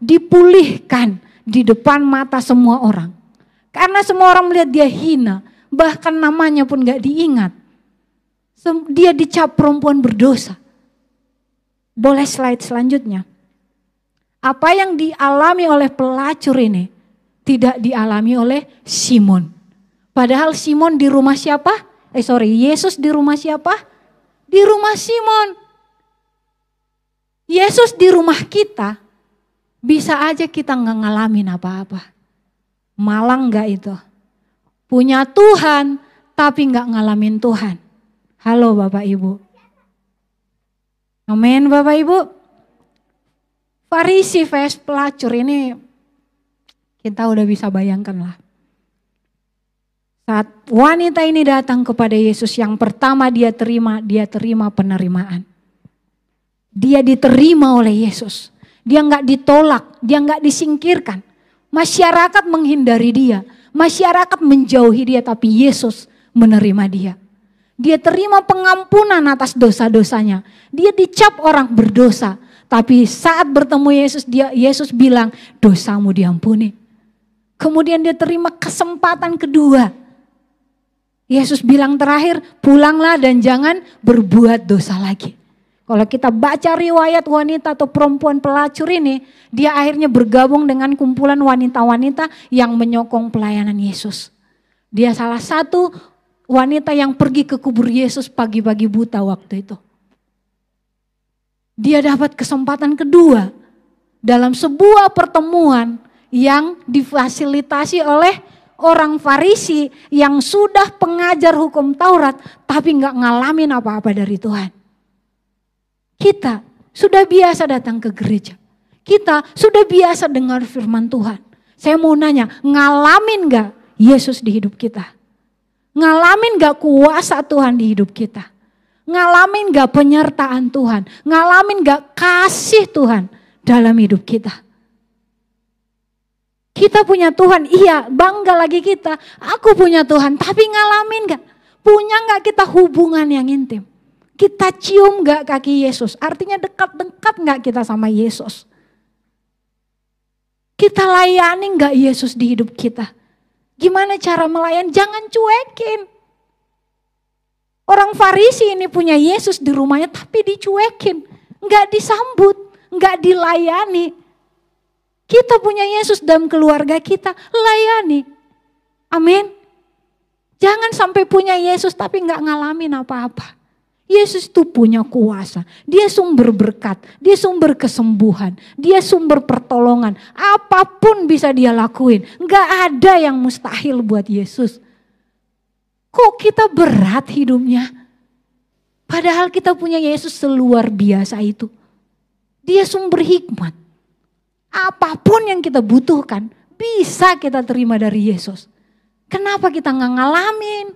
dipulihkan di depan mata semua orang. Karena semua orang melihat dia hina, bahkan namanya pun gak diingat. Dia dicap perempuan berdosa. Boleh slide selanjutnya. Apa yang dialami oleh pelacur ini tidak dialami oleh Simon. Padahal Simon di rumah siapa? Eh sorry, Yesus di rumah siapa? Di rumah Simon. Yesus di rumah kita, bisa aja kita nggak ngalamin apa-apa. Malang nggak itu? Punya Tuhan, tapi nggak ngalamin Tuhan. Halo Bapak Ibu. Amin Bapak Ibu. Farisi vs pelacur ini kita udah bisa bayangkan lah. Saat wanita ini datang kepada Yesus yang pertama dia terima, dia terima penerimaan. Dia diterima oleh Yesus. Dia nggak ditolak, dia nggak disingkirkan. Masyarakat menghindari dia, masyarakat menjauhi dia, tapi Yesus menerima dia. Dia terima pengampunan atas dosa-dosanya. Dia dicap orang berdosa, tapi saat bertemu Yesus, dia Yesus bilang, "Dosamu diampuni." Kemudian dia terima kesempatan kedua. Yesus bilang terakhir, "Pulanglah dan jangan berbuat dosa lagi." Kalau kita baca riwayat wanita atau perempuan pelacur ini, dia akhirnya bergabung dengan kumpulan wanita-wanita yang menyokong pelayanan Yesus. Dia salah satu wanita yang pergi ke kubur Yesus pagi-pagi buta waktu itu. Dia dapat kesempatan kedua dalam sebuah pertemuan yang difasilitasi oleh orang Farisi yang sudah pengajar hukum Taurat tapi nggak ngalamin apa-apa dari Tuhan. Kita sudah biasa datang ke gereja. Kita sudah biasa dengar firman Tuhan. Saya mau nanya, ngalamin gak Yesus di hidup kita? Ngalamin gak kuasa Tuhan di hidup kita? Ngalamin gak penyertaan Tuhan? Ngalamin gak kasih Tuhan dalam hidup kita? Kita punya Tuhan, iya bangga lagi kita. Aku punya Tuhan, tapi ngalamin gak? Punya gak kita hubungan yang intim? Kita cium gak kaki Yesus? Artinya dekat-dekat gak kita sama Yesus? Kita layani gak Yesus di hidup kita? Gimana cara melayan? Jangan cuekin. Orang Farisi ini punya Yesus di rumahnya tapi dicuekin. Gak disambut, gak dilayani. Kita punya Yesus dalam keluarga kita, layani. Amin. Jangan sampai punya Yesus tapi gak ngalamin apa-apa. Yesus itu punya kuasa. Dia sumber berkat, dia sumber kesembuhan, dia sumber pertolongan. Apa pun bisa dia lakuin. Enggak ada yang mustahil buat Yesus. Kok kita berat hidupnya? Padahal kita punya Yesus seluar biasa itu. Dia sumber hikmat. Apa pun yang kita butuhkan bisa kita terima dari Yesus. Kenapa kita nggak ngalamin?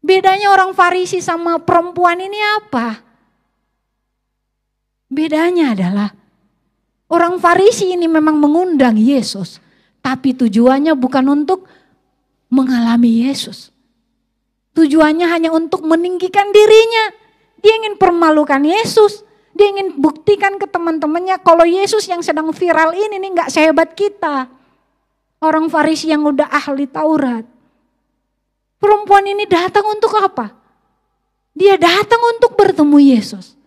Bedanya orang Farisi sama perempuan ini apa? Bedanya adalah orang Farisi ini memang mengundang Yesus, tapi tujuannya bukan untuk mengalami Yesus. Tujuannya hanya untuk meninggikan dirinya. Dia ingin permalukan Yesus. Dia ingin buktikan ke teman-temannya kalau Yesus yang sedang viral ini nih nggak sehebat kita. Orang Farisi yang udah ahli Taurat. Perempuan ini datang untuk apa? Dia datang untuk bertemu Yesus.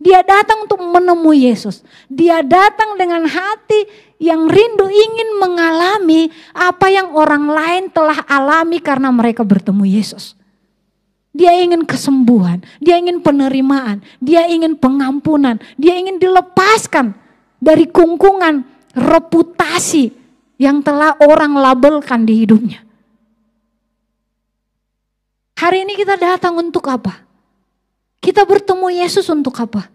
Dia datang untuk menemui Yesus. Dia datang dengan hati yang rindu ingin mengalami apa yang orang lain telah alami karena mereka bertemu Yesus. Dia ingin kesembuhan, dia ingin penerimaan, dia ingin pengampunan, dia ingin dilepaskan dari kungkungan reputasi yang telah orang labelkan di hidupnya. Hari ini kita datang untuk apa? Kita bertemu Yesus untuk apa?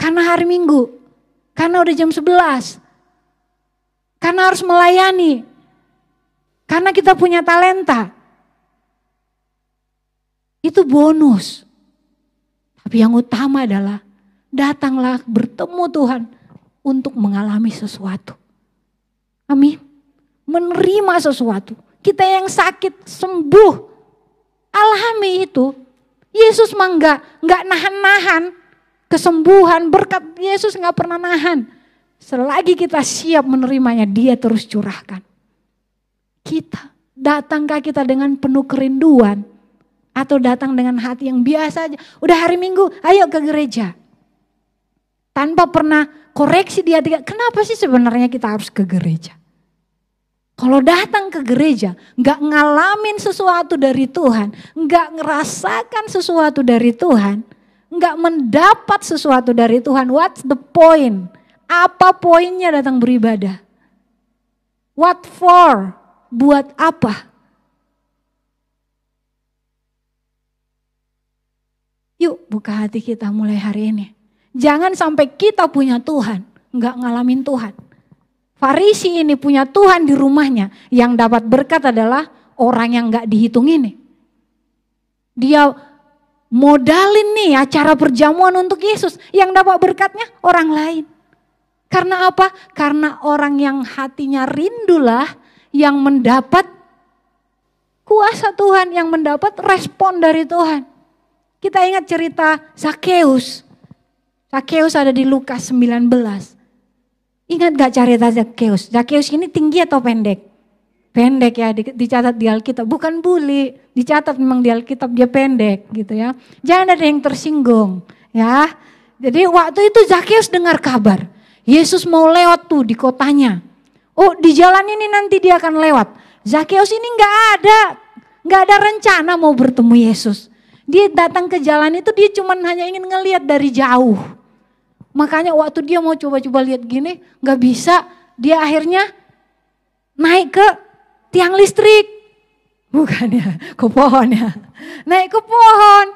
Karena hari Minggu, karena udah jam 11. Karena harus melayani. Karena kita punya talenta. Itu bonus. Tapi yang utama adalah datanglah bertemu Tuhan untuk mengalami sesuatu. Amin. Menerima sesuatu. Kita yang sakit sembuh alami itu. Yesus mah enggak, enggak nahan-nahan kesembuhan berkat Yesus enggak pernah nahan. Selagi kita siap menerimanya, dia terus curahkan. Kita, datangkah kita dengan penuh kerinduan? Atau datang dengan hati yang biasa aja. Udah hari minggu, ayo ke gereja. Tanpa pernah koreksi dia, kenapa sih sebenarnya kita harus ke gereja? Kalau datang ke gereja, nggak ngalamin sesuatu dari Tuhan, nggak ngerasakan sesuatu dari Tuhan, nggak mendapat sesuatu dari Tuhan, what's the point? Apa poinnya datang beribadah? What for? Buat apa? Yuk buka hati kita mulai hari ini. Jangan sampai kita punya Tuhan, nggak ngalamin Tuhan. Farisi ini punya Tuhan di rumahnya. Yang dapat berkat adalah orang yang nggak dihitung ini. Dia modalin nih acara perjamuan untuk Yesus. Yang dapat berkatnya orang lain. Karena apa? Karena orang yang hatinya rindulah yang mendapat kuasa Tuhan, yang mendapat respon dari Tuhan. Kita ingat cerita Zakheus. Zakheus ada di Lukas 19. Ingat gak cerita Zakheus? Zakheus ini tinggi atau pendek? Pendek ya, dicatat di Alkitab. Bukan bully, dicatat memang di Alkitab dia pendek gitu ya. Jangan ada yang tersinggung ya. Jadi waktu itu Zakheus dengar kabar. Yesus mau lewat tuh di kotanya. Oh di jalan ini nanti dia akan lewat. Zakheus ini nggak ada, nggak ada rencana mau bertemu Yesus. Dia datang ke jalan itu dia cuma hanya ingin ngelihat dari jauh. Makanya waktu dia mau coba-coba lihat gini, nggak bisa. Dia akhirnya naik ke tiang listrik. Bukan ya, ke pohon ya. Naik ke pohon.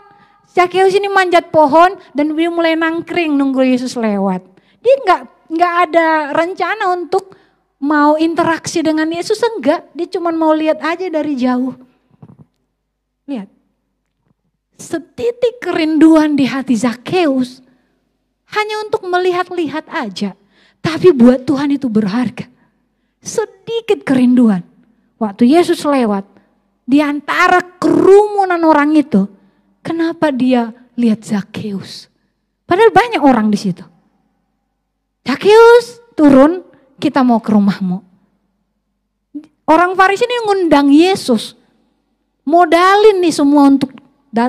Zakheus ini manjat pohon dan dia mulai nangkring nunggu Yesus lewat. Dia nggak nggak ada rencana untuk mau interaksi dengan Yesus enggak. Dia cuma mau lihat aja dari jauh. Lihat. Setitik kerinduan di hati Zakheus hanya untuk melihat-lihat aja. Tapi buat Tuhan itu berharga. Sedikit kerinduan. Waktu Yesus lewat, di antara kerumunan orang itu, kenapa dia lihat Zakheus? Padahal banyak orang di situ. Zakheus turun, kita mau ke rumahmu. Orang Farisi ini ngundang Yesus. Modalin nih semua untuk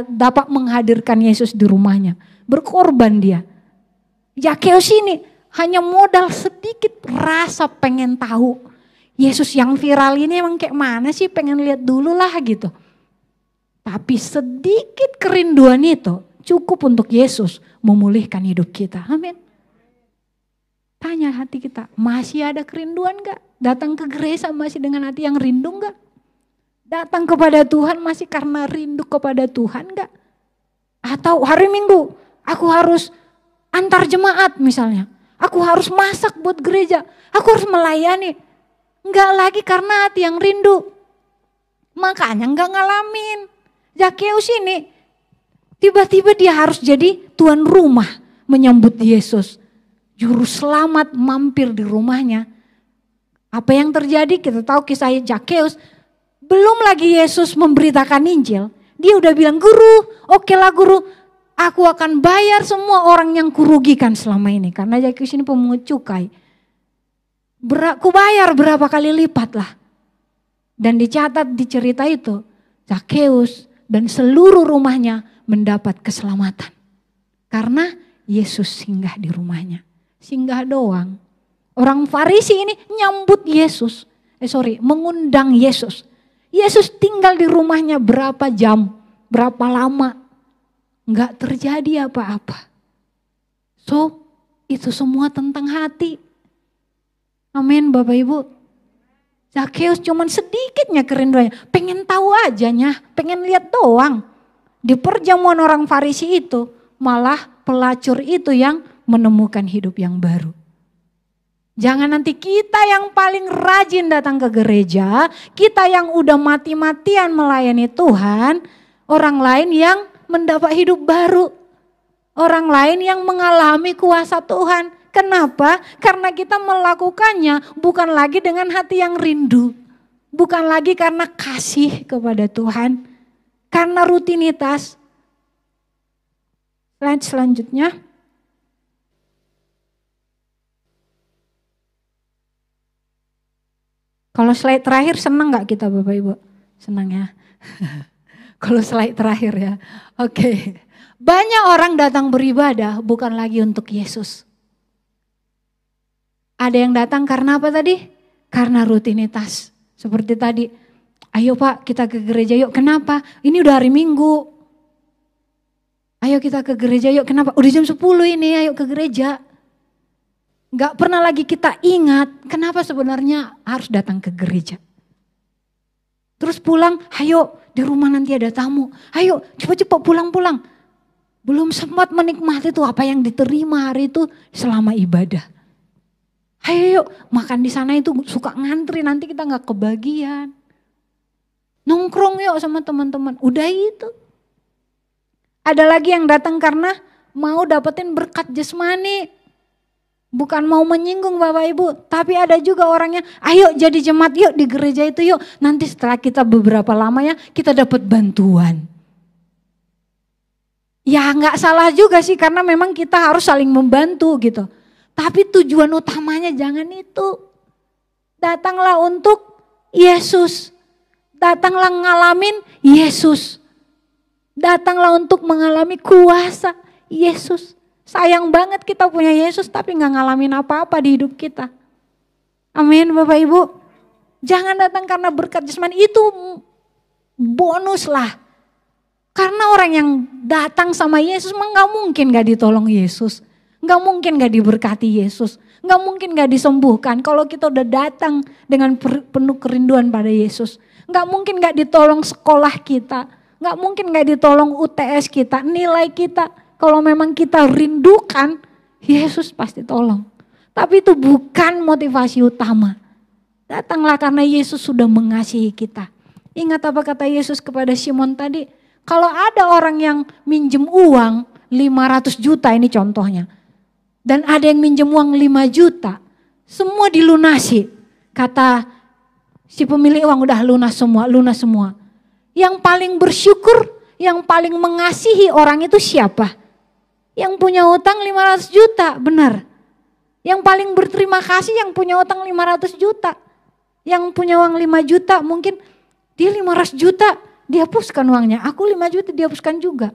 dapat menghadirkan Yesus di rumahnya. Berkorban dia. Zakheus ini hanya modal sedikit rasa pengen tahu. Yesus yang viral ini emang kayak mana sih pengen lihat dulu lah gitu. Tapi sedikit kerinduan itu cukup untuk Yesus memulihkan hidup kita. Amin. Tanya hati kita, masih ada kerinduan gak? Datang ke gereja masih dengan hati yang rindu gak? Datang kepada Tuhan masih karena rindu kepada Tuhan gak? Atau hari Minggu, aku harus antar jemaat misalnya. Aku harus masak buat gereja. Aku harus melayani. Enggak lagi karena hati yang rindu. Makanya enggak ngalamin. Zakheus ini tiba-tiba dia harus jadi tuan rumah menyambut Yesus. Juru selamat mampir di rumahnya. Apa yang terjadi kita tahu kisah Zakheus. Belum lagi Yesus memberitakan Injil. Dia udah bilang, guru, oke lah guru, Aku akan bayar semua orang yang kurugikan selama ini. Karena Zakheus ini pemungut cukai. Ber ku bayar berapa kali lipat lah. Dan dicatat di cerita itu. Zakheus dan seluruh rumahnya mendapat keselamatan. Karena Yesus singgah di rumahnya. Singgah doang. Orang Farisi ini nyambut Yesus. Eh sorry, mengundang Yesus. Yesus tinggal di rumahnya berapa jam, berapa lama nggak terjadi apa-apa. So, itu semua tentang hati. Amin Bapak Ibu. Zakheus cuman sedikitnya kerinduannya. Pengen tahu aja nya, pengen lihat doang. Di perjamuan orang Farisi itu, malah pelacur itu yang menemukan hidup yang baru. Jangan nanti kita yang paling rajin datang ke gereja, kita yang udah mati-matian melayani Tuhan, orang lain yang mendapat hidup baru. Orang lain yang mengalami kuasa Tuhan. Kenapa? Karena kita melakukannya bukan lagi dengan hati yang rindu. Bukan lagi karena kasih kepada Tuhan. Karena rutinitas. Slide selanjutnya. Kalau slide terakhir senang nggak kita Bapak Ibu? Senang ya. Kalau slide terakhir ya. Oke. Okay. Banyak orang datang beribadah bukan lagi untuk Yesus. Ada yang datang karena apa tadi? Karena rutinitas. Seperti tadi, ayo Pak kita ke gereja yuk. Kenapa? Ini udah hari Minggu. Ayo kita ke gereja yuk. Kenapa? Udah jam 10 ini, ayo ke gereja. Gak pernah lagi kita ingat kenapa sebenarnya harus datang ke gereja. Terus pulang, ayo di rumah nanti ada tamu. Ayo cepat-cepat pulang-pulang. Belum sempat menikmati tuh apa yang diterima hari itu selama ibadah. Ayo yuk makan di sana itu suka ngantri nanti kita nggak kebagian. Nongkrong yuk sama teman-teman. Udah itu. Ada lagi yang datang karena mau dapetin berkat jasmani. Bukan mau menyinggung Bapak Ibu, tapi ada juga orangnya, ayo jadi jemaat yuk di gereja itu yuk. Nanti setelah kita beberapa lama ya, kita dapat bantuan. Ya nggak salah juga sih karena memang kita harus saling membantu gitu. Tapi tujuan utamanya jangan itu. Datanglah untuk Yesus. Datanglah ngalamin Yesus. Datanglah untuk mengalami kuasa Yesus. Sayang banget kita punya Yesus tapi nggak ngalamin apa-apa di hidup kita. Amin Bapak Ibu. Jangan datang karena berkat jasmani itu bonus lah. Karena orang yang datang sama Yesus nggak mungkin gak ditolong Yesus. Nggak mungkin gak diberkati Yesus. Nggak mungkin gak disembuhkan kalau kita udah datang dengan penuh kerinduan pada Yesus. Nggak mungkin gak ditolong sekolah kita. Nggak mungkin gak ditolong UTS kita, nilai kita. Kalau memang kita rindukan, Yesus pasti tolong. Tapi itu bukan motivasi utama. Datanglah karena Yesus sudah mengasihi kita. Ingat apa kata Yesus kepada Simon tadi? Kalau ada orang yang minjem uang 500 juta ini contohnya. Dan ada yang minjem uang 5 juta. Semua dilunasi. Kata si pemilik uang udah lunas semua, lunas semua. Yang paling bersyukur, yang paling mengasihi orang itu siapa? Yang punya utang 500 juta, benar. Yang paling berterima kasih yang punya utang 500 juta. Yang punya uang 5 juta mungkin dia 500 juta dihapuskan uangnya. Aku 5 juta dihapuskan juga.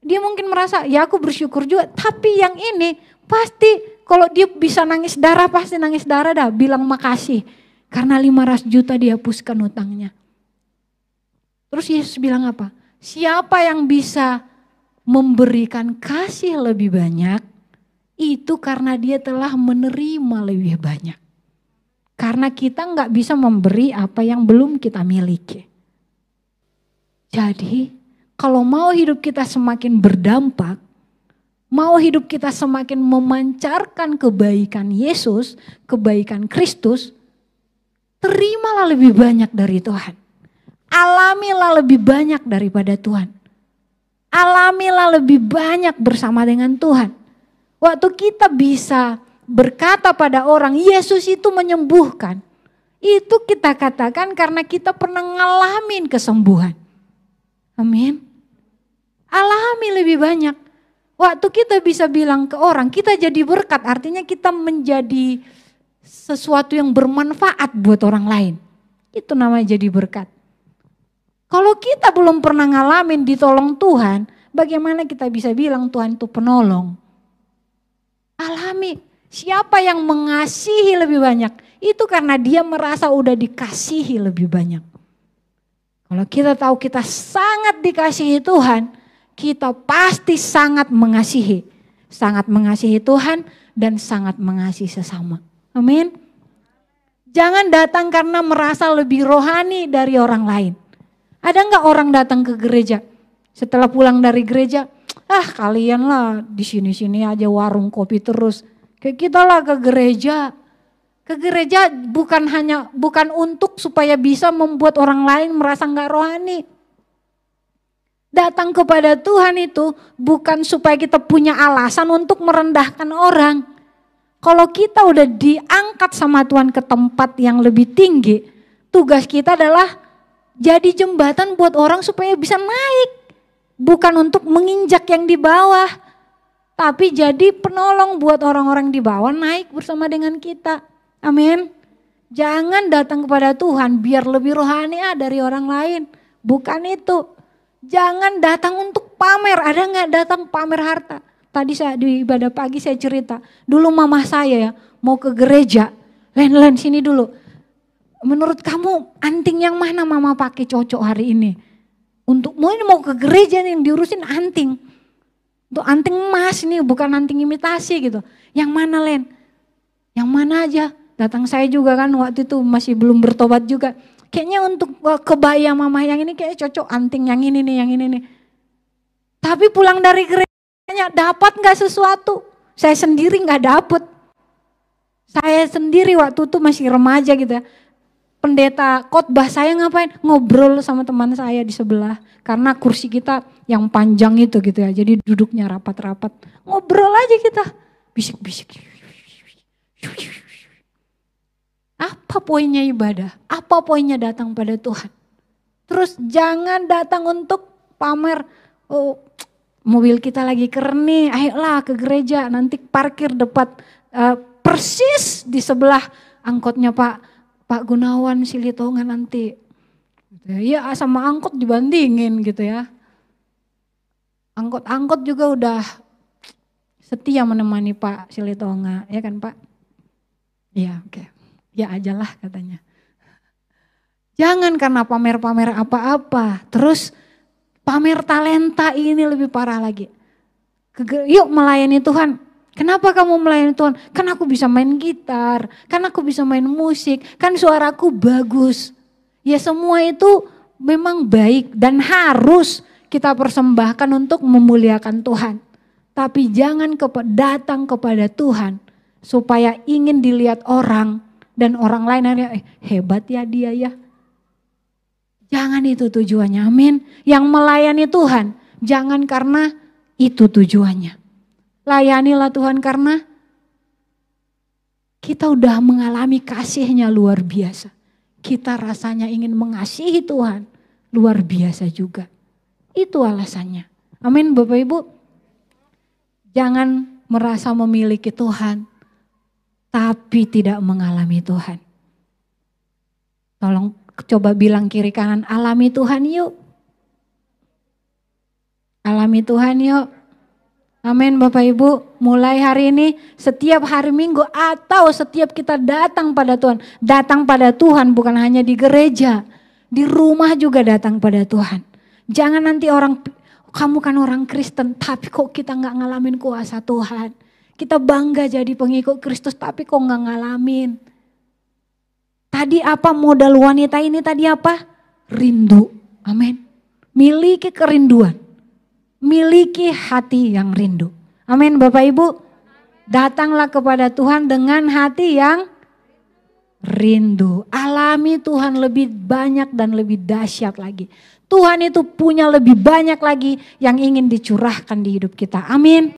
Dia mungkin merasa ya aku bersyukur juga. Tapi yang ini pasti kalau dia bisa nangis darah pasti nangis darah dah bilang makasih. Karena 500 juta dihapuskan utangnya. Terus Yesus bilang apa? Siapa yang bisa memberikan kasih lebih banyak, itu karena dia telah menerima lebih banyak. Karena kita nggak bisa memberi apa yang belum kita miliki. Jadi kalau mau hidup kita semakin berdampak, mau hidup kita semakin memancarkan kebaikan Yesus, kebaikan Kristus, terimalah lebih banyak dari Tuhan. Alamilah lebih banyak daripada Tuhan alamilah lebih banyak bersama dengan Tuhan. Waktu kita bisa berkata pada orang, Yesus itu menyembuhkan. Itu kita katakan karena kita pernah ngalamin kesembuhan. Amin. Alami lebih banyak. Waktu kita bisa bilang ke orang, kita jadi berkat, artinya kita menjadi sesuatu yang bermanfaat buat orang lain. Itu namanya jadi berkat. Kalau kita belum pernah ngalamin ditolong Tuhan, bagaimana kita bisa bilang Tuhan itu penolong? Alami. Siapa yang mengasihi lebih banyak? Itu karena dia merasa udah dikasihi lebih banyak. Kalau kita tahu kita sangat dikasihi Tuhan, kita pasti sangat mengasihi. Sangat mengasihi Tuhan dan sangat mengasihi sesama. Amin. Jangan datang karena merasa lebih rohani dari orang lain. Ada nggak orang datang ke gereja setelah pulang dari gereja, ah kalian lah di sini-sini aja warung kopi terus. Kayak kita lah ke gereja. Ke gereja bukan hanya bukan untuk supaya bisa membuat orang lain merasa nggak rohani. Datang kepada Tuhan itu bukan supaya kita punya alasan untuk merendahkan orang. Kalau kita udah diangkat sama Tuhan ke tempat yang lebih tinggi, tugas kita adalah jadi jembatan buat orang supaya bisa naik. Bukan untuk menginjak yang di bawah. Tapi jadi penolong buat orang-orang di bawah naik bersama dengan kita. Amin. Jangan datang kepada Tuhan biar lebih rohani ah dari orang lain. Bukan itu. Jangan datang untuk pamer. Ada nggak datang pamer harta? Tadi saya di ibadah pagi saya cerita. Dulu mama saya ya mau ke gereja. Len, len sini dulu menurut kamu anting yang mana mama pakai cocok hari ini? Untuk mau ini mau ke gereja nih diurusin anting. Untuk anting emas nih bukan anting imitasi gitu. Yang mana Len? Yang mana aja? Datang saya juga kan waktu itu masih belum bertobat juga. Kayaknya untuk kebaya mama yang ini kayak cocok anting yang ini nih, yang ini nih. Tapi pulang dari gerejanya dapat nggak sesuatu? Saya sendiri nggak dapet. Saya sendiri waktu itu masih remaja gitu ya pendeta khotbah saya ngapain? Ngobrol sama teman saya di sebelah. Karena kursi kita yang panjang itu gitu ya. Jadi duduknya rapat-rapat. Ngobrol aja kita. Bisik-bisik. Apa poinnya ibadah? Apa poinnya datang pada Tuhan? Terus jangan datang untuk pamer. Oh, mobil kita lagi keren nih. Ayolah ke gereja. Nanti parkir depan. Uh, persis di sebelah angkotnya Pak Pak Gunawan Silitonga nanti. Gitu ya. Iya sama angkot dibandingin gitu ya. Angkot-angkot juga udah setia menemani Pak Silitonga, ya kan Pak? Iya oke, okay. ya ajalah katanya. Jangan karena pamer-pamer apa-apa, terus pamer talenta ini lebih parah lagi. Yuk melayani Tuhan, Kenapa kamu melayani Tuhan? Kan aku bisa main gitar, kan aku bisa main musik, kan suaraku bagus. Ya semua itu memang baik dan harus kita persembahkan untuk memuliakan Tuhan. Tapi jangan datang kepada Tuhan supaya ingin dilihat orang dan orang lain eh, hebat ya dia ya. Jangan itu tujuannya, amin. Yang melayani Tuhan, jangan karena itu tujuannya. Layanilah Tuhan karena kita udah mengalami kasihnya luar biasa. Kita rasanya ingin mengasihi Tuhan luar biasa juga. Itu alasannya. Amin Bapak Ibu. Jangan merasa memiliki Tuhan tapi tidak mengalami Tuhan. Tolong coba bilang kiri kanan alami Tuhan yuk. Alami Tuhan yuk. Amin Bapak Ibu, mulai hari ini setiap hari Minggu atau setiap kita datang pada Tuhan, datang pada Tuhan bukan hanya di gereja, di rumah juga datang pada Tuhan. Jangan nanti orang, kamu kan orang Kristen tapi kok kita nggak ngalamin kuasa Tuhan. Kita bangga jadi pengikut Kristus tapi kok nggak ngalamin. Tadi apa modal wanita ini tadi apa? Rindu. Amin. Miliki kerinduan miliki hati yang rindu. Amin Bapak Ibu. Datanglah kepada Tuhan dengan hati yang rindu. Alami Tuhan lebih banyak dan lebih dahsyat lagi. Tuhan itu punya lebih banyak lagi yang ingin dicurahkan di hidup kita. Amin.